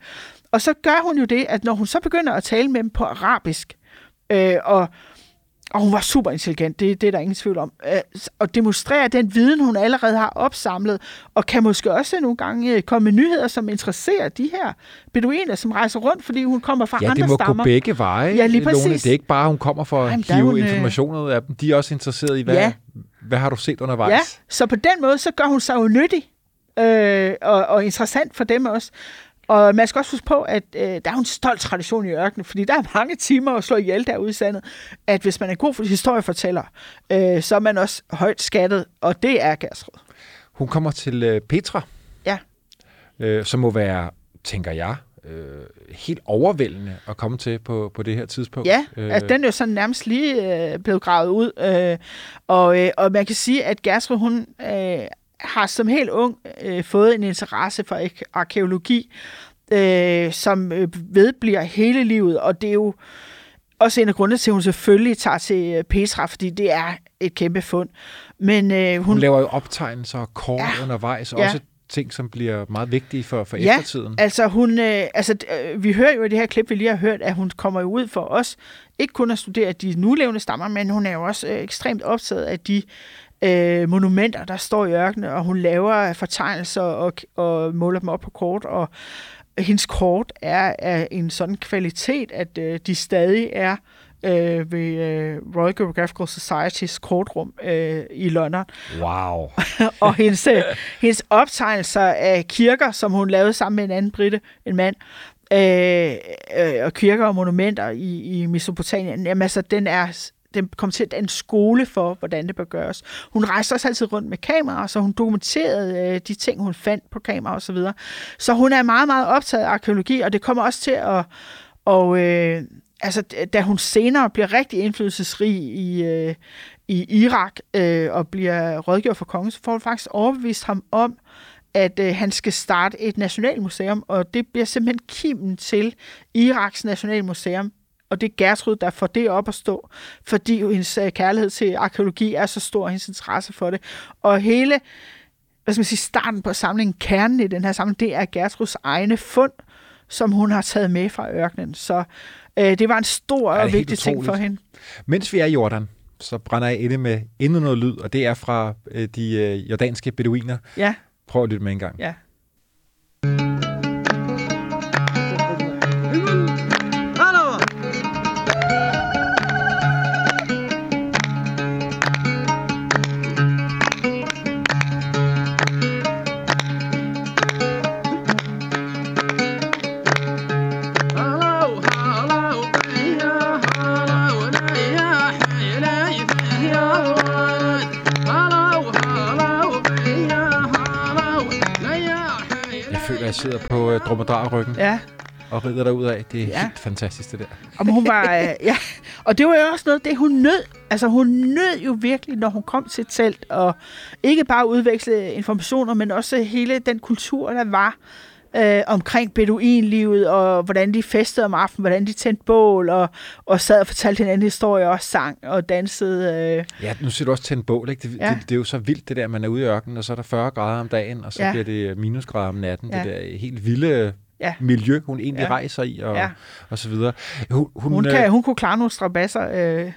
Og så gør hun jo det, at når hun så begynder at tale med dem på arabisk, øh, og, og hun var super intelligent, det, det er der ingen tvivl om, øh, og demonstrerer den viden, hun allerede har opsamlet, og kan måske også nogle gange øh, komme med nyheder, som interesserer de her beduiner, som rejser rundt, fordi hun kommer fra ja, andre stammer. Ja, det må gå begge veje, ja, lige Lone. Det er ikke bare, hun kommer for at Jamen, hive hun, informationer ud af dem. De er også interesserede i, hvad, ja. Hvad har du set undervejs? Ja, så på den måde, så gør hun sig jo nyttig øh, og, og interessant for dem også. Og man skal også huske på, at øh, der er jo en stolt tradition i ørkenen, fordi der er mange timer at slå ihjel derude i sandet, at hvis man er god for historiefortæller, øh, så er man også højt skattet, og det er Gersrud. Hun kommer til øh, Petra, ja. øh, som må være, tænker jeg, øh, helt overvældende at komme til på, på det her tidspunkt. Ja, øh, altså den er jo sådan nærmest lige øh, blevet gravet ud, øh, og, øh, og man kan sige, at Gersrud, hun øh, har som helt ung øh, fået en interesse for arkeologi, øh, som øh, vedbliver hele livet, og det er jo også en af grundene til, at hun selvfølgelig tager til øh, Petra, fordi det er et kæmpe fund. Men, øh, hun, hun laver jo optegnelser og kort ja, undervejs, ja. også ting, som bliver meget vigtige for, for ja, eftertiden. altså hun, øh, altså øh, vi hører jo i det her klip, vi lige har hørt, at hun kommer jo ud for os, ikke kun at studere de nulevende stammer, men hun er jo også øh, ekstremt optaget af de øh, monumenter, der står i ørkenen, og hun laver fortegnelser og, og måler dem op på kort, og hendes kort er af en sådan kvalitet, at øh, de stadig er øh, ved øh, Royal Geographical Society's kortrum øh, i London. Wow. *laughs* og hendes, øh, hendes optegnelser af kirker, som hun lavede sammen med en anden britte, en mand, øh, øh, og kirker og monumenter i, i Mesopotamien, jamen altså, den er den kom til at en skole for, hvordan det bør gøres. Hun rejste også altid rundt med kameraer, så hun dokumenterede øh, de ting, hun fandt på kamera og så videre. Så hun er meget, meget optaget af arkeologi, og det kommer også til at... Og, øh, altså, da hun senere bliver rigtig indflydelsesrig i, øh, i Irak øh, og bliver rådgiver for kongen, så får hun faktisk overbevist ham om, at øh, han skal starte et nationalmuseum, og det bliver simpelthen kimen til Iraks nationalmuseum, og det er Gertrud, der får det op at stå, fordi hendes øh, kærlighed til arkeologi er så stor, og hendes interesse for det. Og hele, hvad skal man sige, starten på samlingen, kernen i den her samling, det er Gertruds egne fund, som hun har taget med fra ørkenen. Så øh, det var en stor og vigtig ting for hende. Mens vi er i Jordan, så brænder jeg inde med endnu noget lyd, og det er fra øh, de øh, jordanske beduiner. Ja. Prøv at lytte med en gang. Ja. Øh, dromedarryggen. Ja. Og rider derud af. Det er ja. helt fantastisk, det der. Og hun var, øh, ja. Og det var jo også noget, det hun nød. Altså hun nød jo virkelig, når hun kom til telt, og ikke bare udveksle informationer, men også hele den kultur, der var øh, omkring beduinlivet, og hvordan de festede om aftenen, hvordan de tændte bål, og, og sad og fortalte hinanden historier, og sang og dansede. Øh. Ja, nu siger du også tændt bål, ikke? Det, Ja. det, det, er jo så vildt, det der, man er ude i ørkenen, og så er der 40 grader om dagen, og så Ja. bliver det minusgrader om natten. Ja. Det der helt vilde Ja. miljø, hun egentlig Ja. rejser i, og, Ja. og så videre. Hun, hun, Hun, øh, kan, hun kunne klare nogle strabasser. Øh.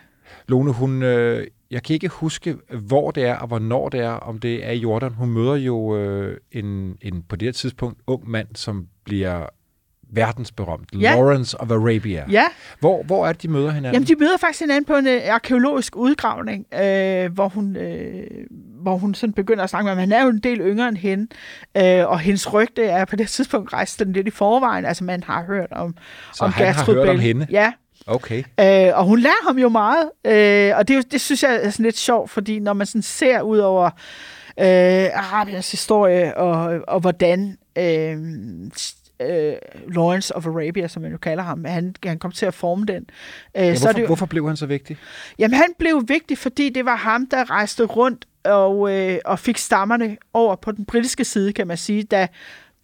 Lone, hun, øh, jeg kan ikke huske, hvor det er og hvornår det er, om det er i Jordan. Hun møder jo øh, en, en, på det her tidspunkt, ung mand, som bliver verdensberømt. Ja. Lawrence of Arabia. Ja. Hvor, hvor er det, de møder hinanden? Jamen, de møder faktisk hinanden på en øh, arkeologisk udgravning, øh, hvor, hun, øh, hvor hun sådan begynder at snakke med ham. Han er jo en del yngre end hende, øh, og hendes rygte er på det tidspunkt rejst sådan lidt i forvejen. Altså, man har hørt om, Så om han har hørt om hende? Ja, Okay. Øh, og hun lærer ham jo meget, øh, og det, det synes jeg er sådan lidt sjovt, fordi når man sådan ser ud over øh, Arabiens historie, og, og hvordan øh, øh, Lawrence of Arabia, som man jo kalder ham, han, han kom til at forme den. Øh, Ja, så hvorfor, det jo, hvorfor blev han så vigtig? Jamen, han blev vigtig, fordi det var ham, der rejste rundt og, øh, og fik stammerne over på den britiske side, kan man sige, da,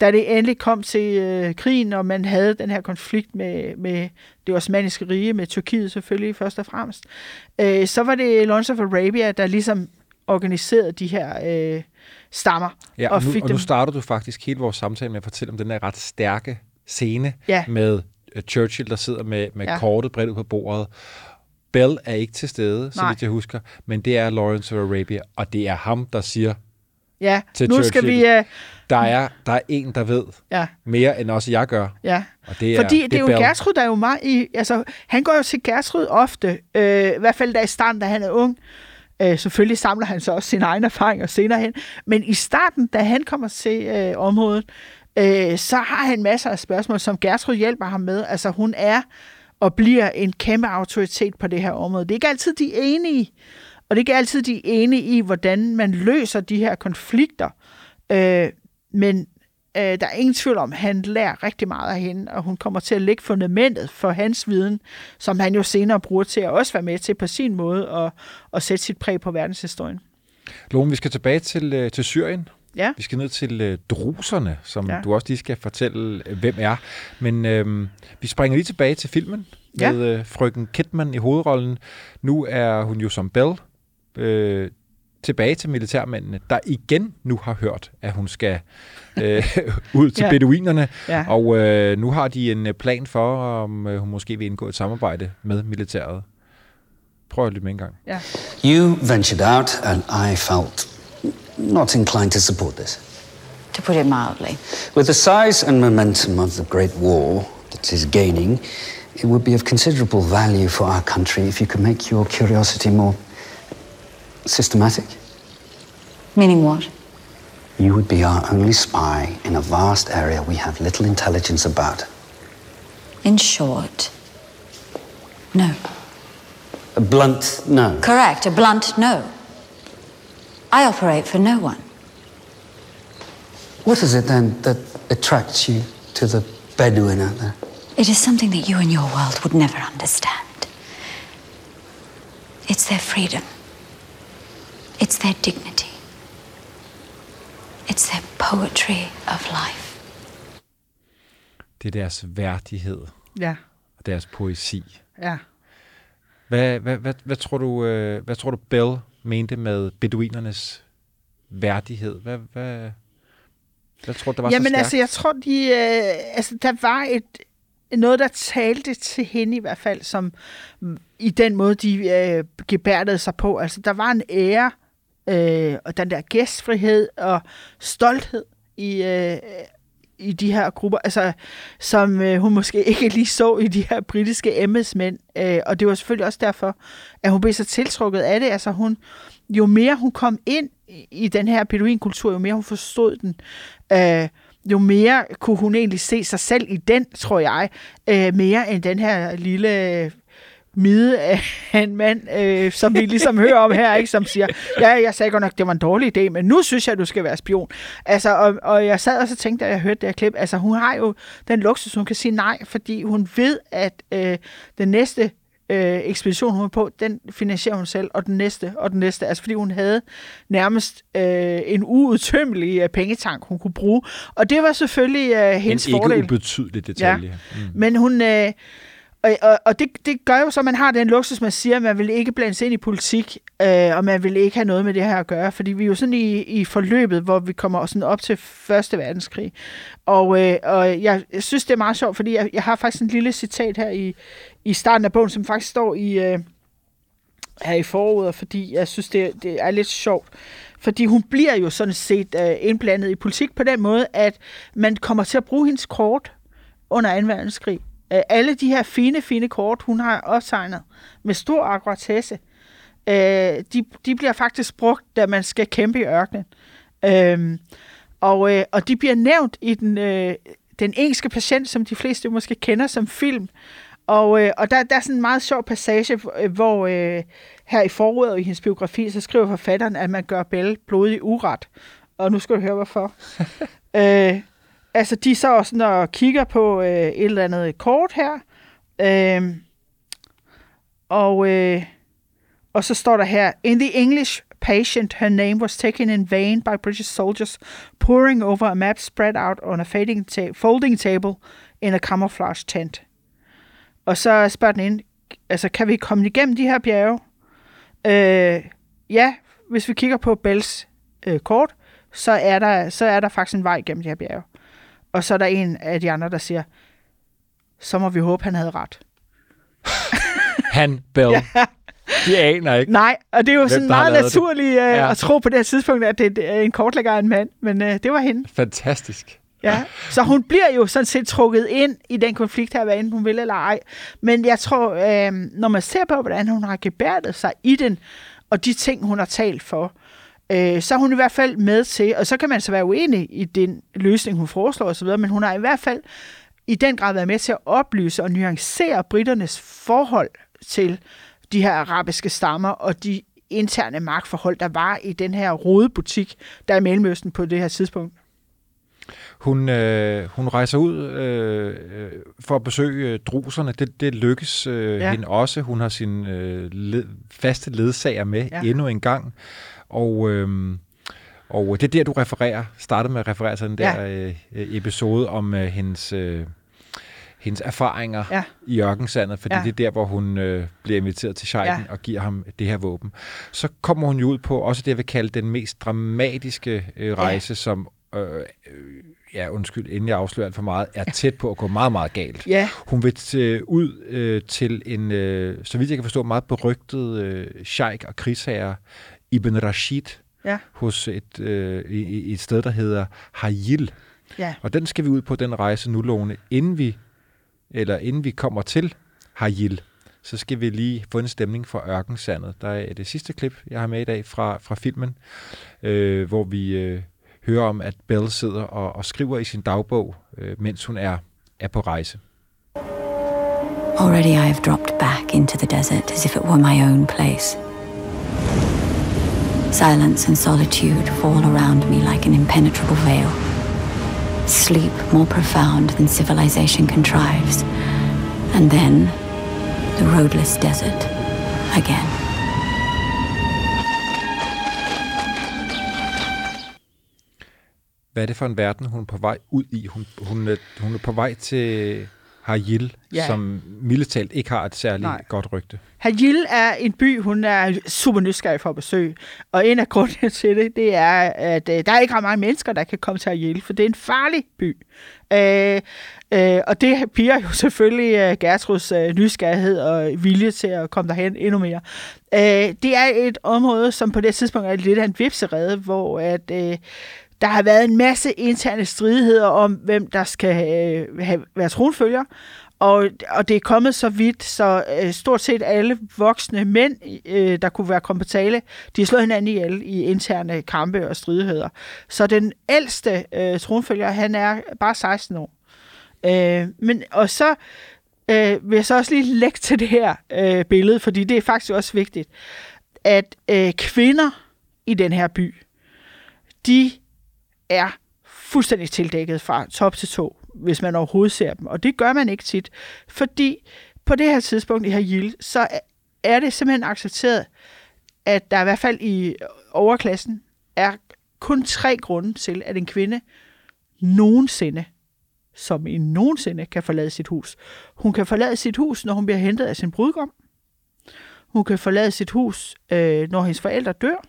da det endelig kom til øh, krigen, og man havde den her konflikt med, med det osmaniske rige, med Tyrkiet selvfølgelig først og fremmest, øh, så var det Lawrence of Arabia, der ligesom organiserede de her øh, stammer. Ja, og, og nu, fik og dem, nu starter du faktisk hele vores samtale med at fortælle om den her ret stærke scene Ja. med uh, Churchill, der sidder med, med Ja. kortet bredt ud på bordet. Bell er ikke til stede, så Nej. vidt jeg husker, men det er Lawrence of Arabia, og det er ham, der siger, ja, til nu skal Churchill. vi... Øh, der er, der er en, der ved ja, mere, end også jeg gør. ja. Og det er, Fordi det, det er jo Bell. Gertrud, der er jo meget i... Altså, han går jo til Gertrud ofte, øh, i hvert fald da i starten, da han er ung. Øh, selvfølgelig samler han så også sine egne erfaringer senere hen. Men i starten, da han kommer til øh, området, øh, så har han masser af spørgsmål, som Gertrud hjælper ham med. Altså, hun er og bliver en kæmpe autoritet på det her område. Det er ikke altid, de enige, og det er ikke altid, de enige i, hvordan man løser de her konflikter. Øh, men øh, der er ingen tvivl om, at han lærer rigtig meget af hende, og hun kommer til at lægge fundamentet for hans viden, som han jo senere bruger til at også være med til på sin måde at, at sætte sit præg på verdenshistorien. Lone, vi skal tilbage til, øh, til Syrien. Ja. Vi skal ned til øh, druserne, som Ja. ja. du også lige skal fortælle, øh, hvem er. Men øh, vi springer lige tilbage til filmen Ja. med øh, frøken Kidman i hovedrollen. Nu er hun jo som Bell øh, tilbage til militærmændene, der igen nu har hørt, at hun skal øh, *laughs* ud til Ja. beduinerne. Ja. Og øh, nu har de en øh, plan for, om øh, hun måske vil indgå et samarbejde med militæret. Prøv at lytte med en gang. Ja. You ventured out, and I felt not inclined to support this. To put it mildly. With the size and momentum of the Great War that is gaining, it would be of considerable value for our country if you could make your curiosity more systematic. Meaning what? You would be our only spy in a vast area we have little intelligence about. In short, no. A blunt no. Correct, a blunt no. I operate for no one. What is it then that attracts you to the Bedouin out there? It is something that you and your world would never understand. It's their freedom. It's their dignity. It's their poetry of life. Det er deres værdighed Ja, og deres poesi. ja. Hvad, hvad, hvad, hvad, tror du, øh, hvad tror du, Bell mente med beduinernes værdighed? Hvad, hvad, hvad tror du, der var Jamen så stærkt? altså, jeg tror, de, øh, altså, der var et, noget, der talte til hende i hvert fald, som mm, i den måde, de øh, gebærdede sig på. Altså, der var en ære, øh, og den der gæstfrihed og stolthed i, øh, i de her grupper, altså, som øh, hun måske ikke lige så i de her britiske embedsmænd. Øh, og det var selvfølgelig også derfor, at hun blev så tiltrukket af det. Altså, hun, jo mere hun kom ind i, den her beduinkultur, jo mere hun forstod den, øh, jo mere kunne hun egentlig se sig selv i den, tror jeg, øh, mere end den her lille mide af en mand, øh, som vi ligesom hører om her, ikke, som siger, ja, jeg sagde godt nok, det var en dårlig idé, men nu synes jeg, at du skal være spion. Altså, og, og jeg sad og så tænkte, da jeg hørte det her klip, altså hun har jo den luksus, hun kan sige nej, fordi hun ved, at øh, den næste øh, ekspedition, hun var på, den finansierer hun selv, og den næste, og den næste. Altså fordi hun havde nærmest øh, en uudtømmelig øh, pengetank, hun kunne bruge. Og det var selvfølgelig øh, hendes en ikke fordel. ubetydelig detalje. Ja. Mm. Men hun... Øh, og, og, og det, det gør jo så, at man har den luksus, man siger, at man vil ikke blande sig ind i politik, øh, og man vil ikke have noget med det her at gøre, fordi vi er jo sådan i, i forløbet, hvor vi kommer sådan op til Første Verdenskrig. Og, øh, og jeg, jeg synes, det er meget sjovt, fordi jeg, jeg har faktisk en lille citat her i, i starten af bogen, som faktisk står i, øh, her i foråret, fordi jeg synes, det, det er lidt sjovt. Fordi hun bliver jo sådan set øh, indblandet i politik på den måde, at man kommer til at bruge hendes kort under 2. verdenskrig. Øh, alle de her fine, fine kort, hun har optegnet med stor akkuratesse, øh, de, de bliver faktisk brugt, da man skal kæmpe i ørkenen. Øh, og, øh, og de bliver nævnt i den, øh, den engelske patient, som de fleste måske kender som film. Og, øh, og der, der er sådan en meget sjov passage, hvor øh, her i forordet i hendes biografi, så skriver forfatteren, at man gør Belle blodig uret. Og nu skal du høre, hvorfor. *laughs* øh, altså, de så også og kigger på øh, et eller andet kort her. Øh, og, øh, og så står der her, In the English patient, her name was taken in vain by British soldiers pouring over a map spread out on a fading ta- folding table in a camouflage tent. Og så spørger den ind, altså kan vi komme igennem de her bjerge? Øh, ja, hvis vi kigger på Bells øh, kort, så er, der, så er der faktisk en vej gennem de her bjerge. Og så er der en af de andre, der siger, så må vi håbe, han havde ret. *laughs* Han, Bell. ja. De aner ikke. Nej, og det er jo Hvem, sådan meget naturligt uh, ja. at tro på det her tidspunkt, at det er en kortlægger af en mand, men uh, det var hende. Fantastisk. Ja, så hun bliver jo sådan set trukket ind i den konflikt her, hvad enten hun vil eller ej. Men jeg tror, øh, når man ser på, hvordan hun har gebærdet sig i den, og de ting, hun har talt for, øh, så er hun i hvert fald med til, og så kan man så være uenig i den løsning, hun foreslår osv., men hun har i hvert fald i den grad været med til at oplyse og nuancere britternes forhold til de her arabiske stammer og de interne magtforhold, der var i den her rodebutik, der er i Mellemøsten på det her tidspunkt. Hun, øh, hun rejser ud øh, for at besøge øh, druserne. Det, det lykkes øh, ja. hende også. Hun har sin øh, led, faste ledsager med ja. endnu en gang. Og, øh, og det er der, du refererer, startede med at referere til den der ja. øh, episode om øh, hendes... Øh, hendes erfaringer ja. i ørkensandet, fordi ja. det er der, hvor hun øh, bliver inviteret til Scheiden ja. og giver ham det her våben. Så kommer hun jo ud på også det, jeg vil kalde den mest dramatiske øh, rejse, ja. som øh, ja, undskyld, inden jeg afslører alt for meget, er tæt på at gå meget, meget galt. Ja. Hun vil t- ud øh, til en, øh, så vidt jeg kan forstå, meget berygtet øh, sheik og krigsherre, Ibn Rashid, ja. hos et, øh, i, et sted, der hedder Hayil. Ja. Og den skal vi ud på, den rejse nu, Lone, inden vi, eller inden vi kommer til Hayil, så skal vi lige få en stemning for ørkensandet. Der er det sidste klip, jeg har med i dag fra, fra filmen, øh, hvor vi øh, hører om, at Belle sidder og, og skriver i sin dagbog, øh, mens hun er, er på rejse. Already I have dropped back into the desert as if it were my own place. Silence and solitude fall around me like an impenetrable veil. Sleep more profound than civilization contrives. And then, the roadless desert again. Hvad er det for en verden, hun er på vej ud i? Hun, hun, er, hun er på vej til Harjil, ja. som mildetalt ikke har et særligt Nej. godt rygte. Harjil er en by, hun er super nysgerrig for at besøge. Og en af grundene til det, det er, at øh, der er ikke ret mange mennesker, der kan komme til Harjil, for det er en farlig by. Øh, øh, og det piger jo selvfølgelig øh, Gertruds øh, nysgerrighed og vilje til at komme derhen endnu mere. Øh, det er et område, som på det tidspunkt er lidt af en vipserede, hvor at... Øh, der har været en masse interne stridigheder om, hvem der skal øh, have, være tronfølger, og, og det er kommet så vidt, så øh, stort set alle voksne mænd, øh, der kunne være kompetale, de har slået hinanden ihjel i interne kampe og stridigheder. Så den ældste øh, tronfølger, han er bare 16 år. Øh, men, og så øh, vil jeg så også lige lægge til det her øh, billede, fordi det er faktisk også vigtigt, at øh, kvinder i den her by, de er fuldstændig tildækket fra top til to, hvis man overhovedet ser dem. Og det gør man ikke tit, fordi på det her tidspunkt i Hayil, så er det simpelthen accepteret, at der i hvert fald i overklassen er kun tre grunde til, at en kvinde nogensinde, som i nogensinde, kan forlade sit hus. Hun kan forlade sit hus, når hun bliver hentet af sin brudgom. Hun kan forlade sit hus, øh, når hendes forældre dør.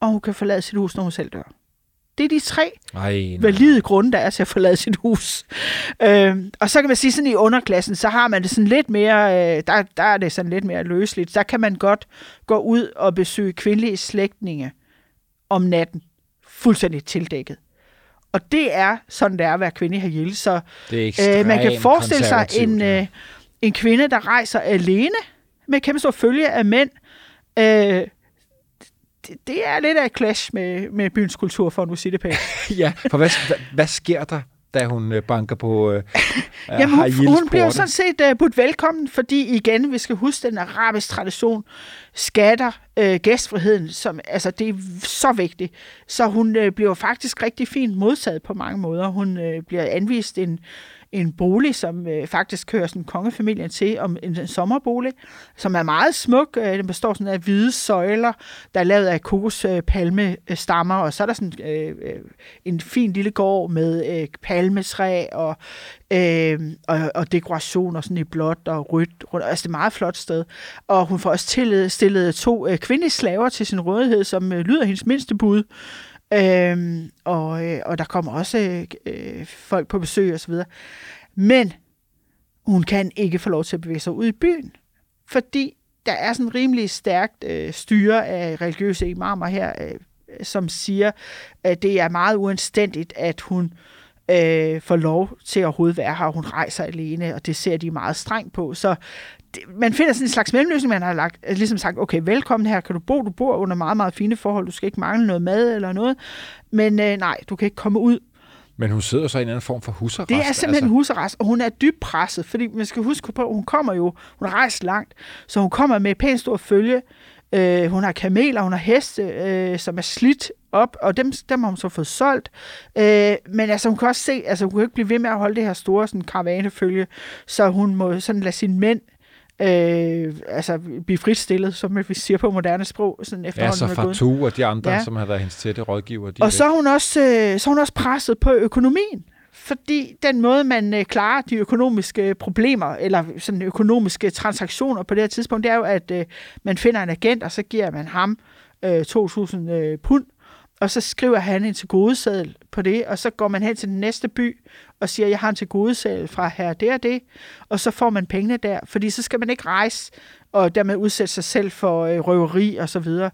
Og hun kan forlade sit hus, når hun selv dør. Det er de tre Ej, valide grunde, der er til at forlade sit hus. Øh, og så kan man sige, sådan i underklassen, så har man det sådan lidt mere, øh, der, der er det sådan lidt mere løsligt. Der kan man godt gå ud og besøge kvindelige slægtninge om natten, fuldstændig tildækket. Og det er sådan, det er at være kvinde Hayel. Så øh, man kan forestille sig en, øh, en kvinde, der rejser alene med kæmpe stor følge af mænd. Øh, det, det er lidt af et clash med, med byens kultur, for nu sige det pænt. *laughs* ja, for hvad, hvad, hvad sker der, da hun øh, banker på øh, *laughs* Jamen, hun, hun bliver sådan set uh, budt velkommen, fordi igen, vi skal huske den arabiske tradition, skatter uh, gæstfriheden, som, altså det er så vigtigt. Så hun uh, bliver faktisk rigtig fint modtaget på mange måder. Hun uh, bliver anvist en, en bolig, som øh, faktisk hører sådan kongefamilien til, om en, en sommerbolig, som er meget smuk. Øh, den består sådan af hvide søjler, der er lavet af kokospalmestammer, øh, og så er der sådan øh, øh, en fin lille gård med øh, palmetræ og, øh, og, og dekorationer sådan i blåt og rødt. rundt. Altså det er et meget flot sted. Og hun får også stillet, stillet to øh, kvindelige slaver til sin rådighed, som øh, lyder hendes mindste bud. Øhm, og, øh, og der kommer også øh, folk på besøg og så videre. Men hun kan ikke få lov til at bevæge sig ud i byen, fordi der er sådan rimelig stærkt øh, styre af religiøse imamer her, øh, som siger, at det er meget uanstændigt, at hun øh, får lov til at overhovedet være her, og hun rejser alene, og det ser de meget strengt på. Så man finder sådan en slags mellemløsning, man har lagt, ligesom sagt, okay, velkommen her, kan du bo, du bor under meget, meget fine forhold, du skal ikke mangle noget mad eller noget, men øh, nej, du kan ikke komme ud. Men hun sidder så i en anden form for husarrest. Det er simpelthen altså. husarrest, og hun er dybt presset, fordi man skal huske på, hun kommer jo, hun har rejst langt, så hun kommer med pænt stor følge, øh, hun har kameler, hun har heste, øh, som er slidt op, og dem, dem har hun så fået solgt. Øh, men altså, hun kan også se, altså hun kan ikke blive ved med at holde det her store sådan, karavanefølge, så hun må sådan lade sine mænd øh, altså blive fritstillet, som vi siger på moderne sprog, sådan Ja, efterhånden så er gået. Fatou og de andre, Ja. ja. som har været hendes tætte rådgiver. De Og så er, hun også, øh, så er hun også presset på økonomien. Fordi den måde, man øh, klarer de økonomiske problemer, eller sådan økonomiske transaktioner på det her tidspunkt, det er jo, at øh, man finder en agent, og så giver man ham øh, 2.000 øh, pund, og så skriver han en tilgodeseddel på det, og så går man hen til den næste by og siger, jeg har en tilgodeseddel fra her det og det, og så får man pengene der, fordi så skal man ikke rejse og dermed udsætte sig selv for øh, røveri og så videre.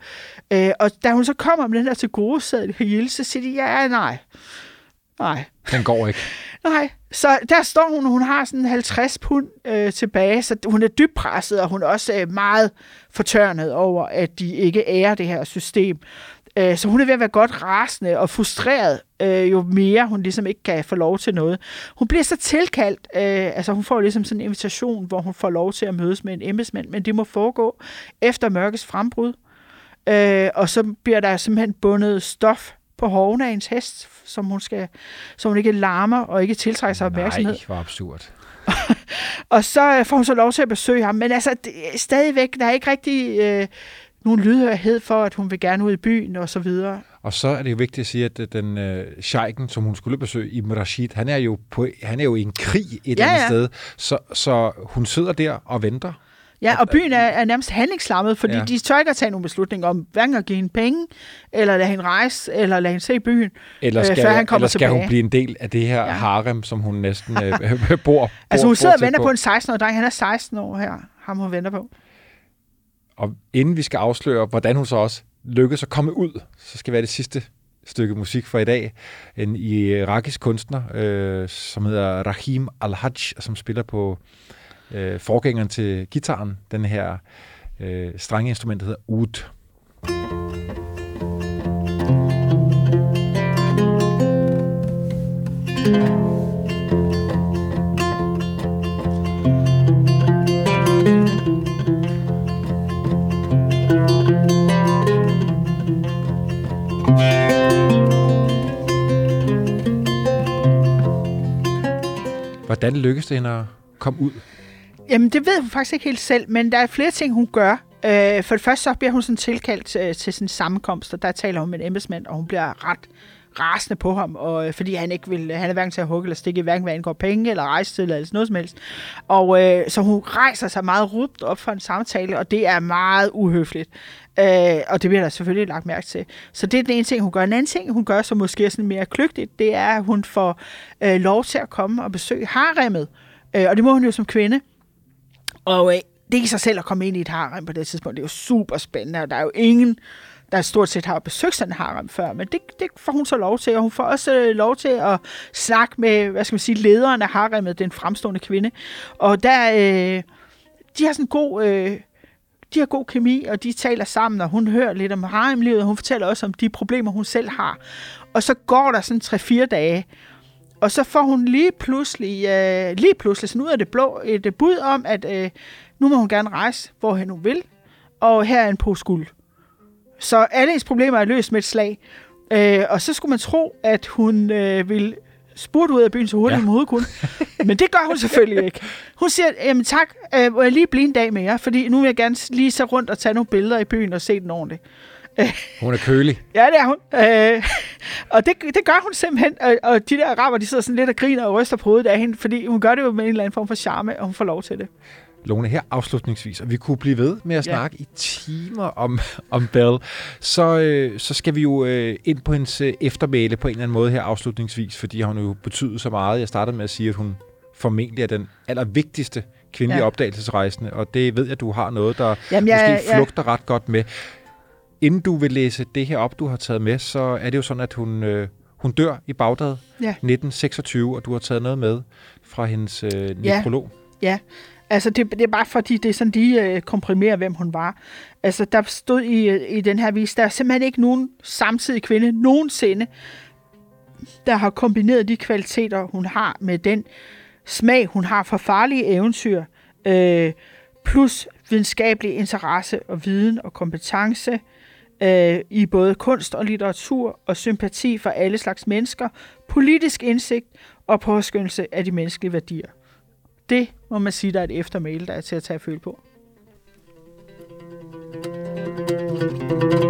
Øh, og da hun så kommer med den der tilgodeseddel Hilde, så siger de, ja, nej, nej, Den går ikke. *laughs* Nej, så der står hun, hun har sådan 50 pund øh, tilbage, så hun er dybt presset, og hun er også øh, meget fortørnet over, at de ikke ærer det her system. Øh, så hun er ved at være godt rasende og frustreret, øh, jo mere hun ligesom ikke kan få lov til noget. Hun bliver så tilkaldt, øh, altså hun får ligesom sådan en invitation, hvor hun får lov til at mødes med en embedsmand, men det må foregå efter mørkets frembrud. Øh, og så bliver der simpelthen bundet stof på hoven af ens hest, som hun skal, så hun ikke larmer og ikke tiltrækker sig opmærksomhed. Nej, hvor absurd. *laughs* Og så øh, får hun så lov til at besøge ham. Men altså, det, stadigvæk, der er ikke rigtig øh, nogen lydhørhed for, at hun vil gerne ud i byen og så videre. Og så er det jo vigtigt at sige, at øh, den øh, sheiken, som hun skulle besøge, Ibn Rashid, han er jo, på, han er jo i en krig et Ja, ja, andet ja. sted. Så, så hun sidder der og venter. Ja, og byen er, er nærmest handlingslammet, fordi ja. De tør ikke at tage nogle beslutninger om, hverken at give hende penge, eller lade hende rejse, eller lade hende se byen, Eller øh, skal, før han kommer eller skal tilbage. hun blive en del af det her Ja. harem, som hun næsten *laughs* øh, *laughs* bor, bor Altså hun sidder og venter på en 16-årig dreng. Han er 16 år her, ham hun venter på. Og inden vi skal afsløre, hvordan hun så også lykkedes at komme ud, så skal være det sidste stykke musik for i dag. En irakisk kunstner, øh, som hedder Rahim Al-Hajj, som spiller på øh, forgængeren til gitaren, den her øh, strenge instrument, der hedder Oud. Hvordan lykkes det hende at komme ud? Jamen, det ved hun faktisk ikke helt selv, men der er flere ting, hun gør. Øh, for det første så bliver hun sådan tilkaldt øh, til sådan sammenkomst, og der taler hun med en embedsmand, og hun bliver ret rasende på ham, og, øh, fordi han ikke vil, han er hverken til at hugge eller stikke, hverken hvad angår penge eller rejse eller altså noget som helst. Og øh, så hun rejser sig meget rupt op for en samtale, og det er meget uhøfligt. Øh, og det bliver der selvfølgelig lagt mærke til. Så det er den ene ting, hun gør. En anden ting, hun gør, som måske er sådan mere kløgtigt, det er, at hun får øh, lov til at komme og besøge haremmet. Øh, og det må hun jo som kvinde. Og øh, det i sig selv at komme ind i et harem på det tidspunkt, det er jo super spændende, og der er jo ingen, der stort set har besøgt sådan en harem før, men det, det får hun så lov til, og hun får også øh, lov til at snakke med, hvad skal man sige, lederen af haremmet, den fremstående kvinde. Og der, øh, de har sådan en god... Øh, de har god kemi, og de taler sammen, og hun hører lidt om haremlivet, og hun fortæller også om de problemer, hun selv har. Og så går der sådan 3-4 dage, og så får hun lige pludselig, øh, lige pludselig sådan ud af det blå, et øh, bud om, at øh, nu må hun gerne rejse, hvor hun vil, og her er en pose guld. Så alle hendes problemer er løst med et slag. Øh, og så skulle man tro, at hun øh, ville spurgte ud af byen så hurtigt ja. hun kunne. Men det gør hun selvfølgelig ikke. Hun siger, jamen tak, øh, må jeg lige blive en dag mere, fordi nu vil jeg gerne lige så rundt og tage nogle billeder i byen og se den ordentligt. Hun er kølig. ja, det er hun. Øh, og det, det gør hun simpelthen. Og, og de der araber, de sidder sådan lidt og griner og ryster på hovedet af hende, fordi hun gør det jo med en eller anden form for charme, og hun får lov til det. Lone, her afslutningsvis, og vi kunne blive ved med at ja. snakke i timer om, *laughs* om Belle, så, øh, så skal vi jo øh, ind på hendes øh, eftermæle på en eller anden måde her afslutningsvis, fordi hun jo betydet så meget. Jeg startede med at sige, at hun formentlig er den allervigtigste kvindelige ja. opdagelsesrejsende, og det ved jeg, du har noget, der Jamen, ja, måske flugter ja. ret godt med. Inden du vil læse det her op, du har taget med, så er det jo sådan, at hun, øh, hun dør i Bagdad ja. 1926, og du har taget noget med fra hendes øh, nekrolog. Ja, ja. Altså, det, det er bare fordi, det er sådan, de øh, komprimerer, hvem hun var. Altså, der stod i, øh, i den her vis, der er simpelthen ikke nogen samtidig kvinde nogensinde, der har kombineret de kvaliteter, hun har med den smag, hun har for farlige eventyr, øh, plus videnskabelig interesse og viden og kompetence øh, i både kunst og litteratur og sympati for alle slags mennesker, politisk indsigt og påskyndelse af de menneskelige værdier. Det må man sige, der er et eftermæle, der er til at tage føle på. thank you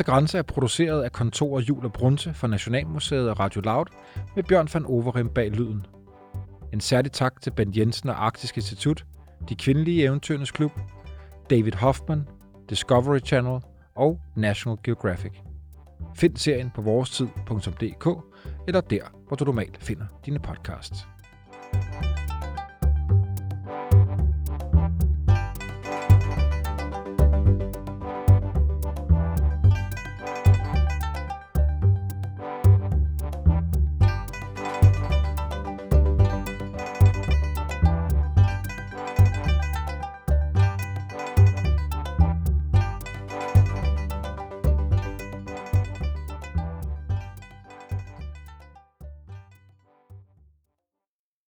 yderste grænse er produceret af kontoret Jul og Brunse for Nationalmuseet og Radio Loud med Bjørn van Overim bag lyden. En særlig tak til Bent Jensen og Arktisk Institut, De Kvindelige Eventyrernes Klub, David Hoffman, Discovery Channel og National Geographic. Find serien på vorestid.dk eller der, hvor du normalt finder dine podcasts.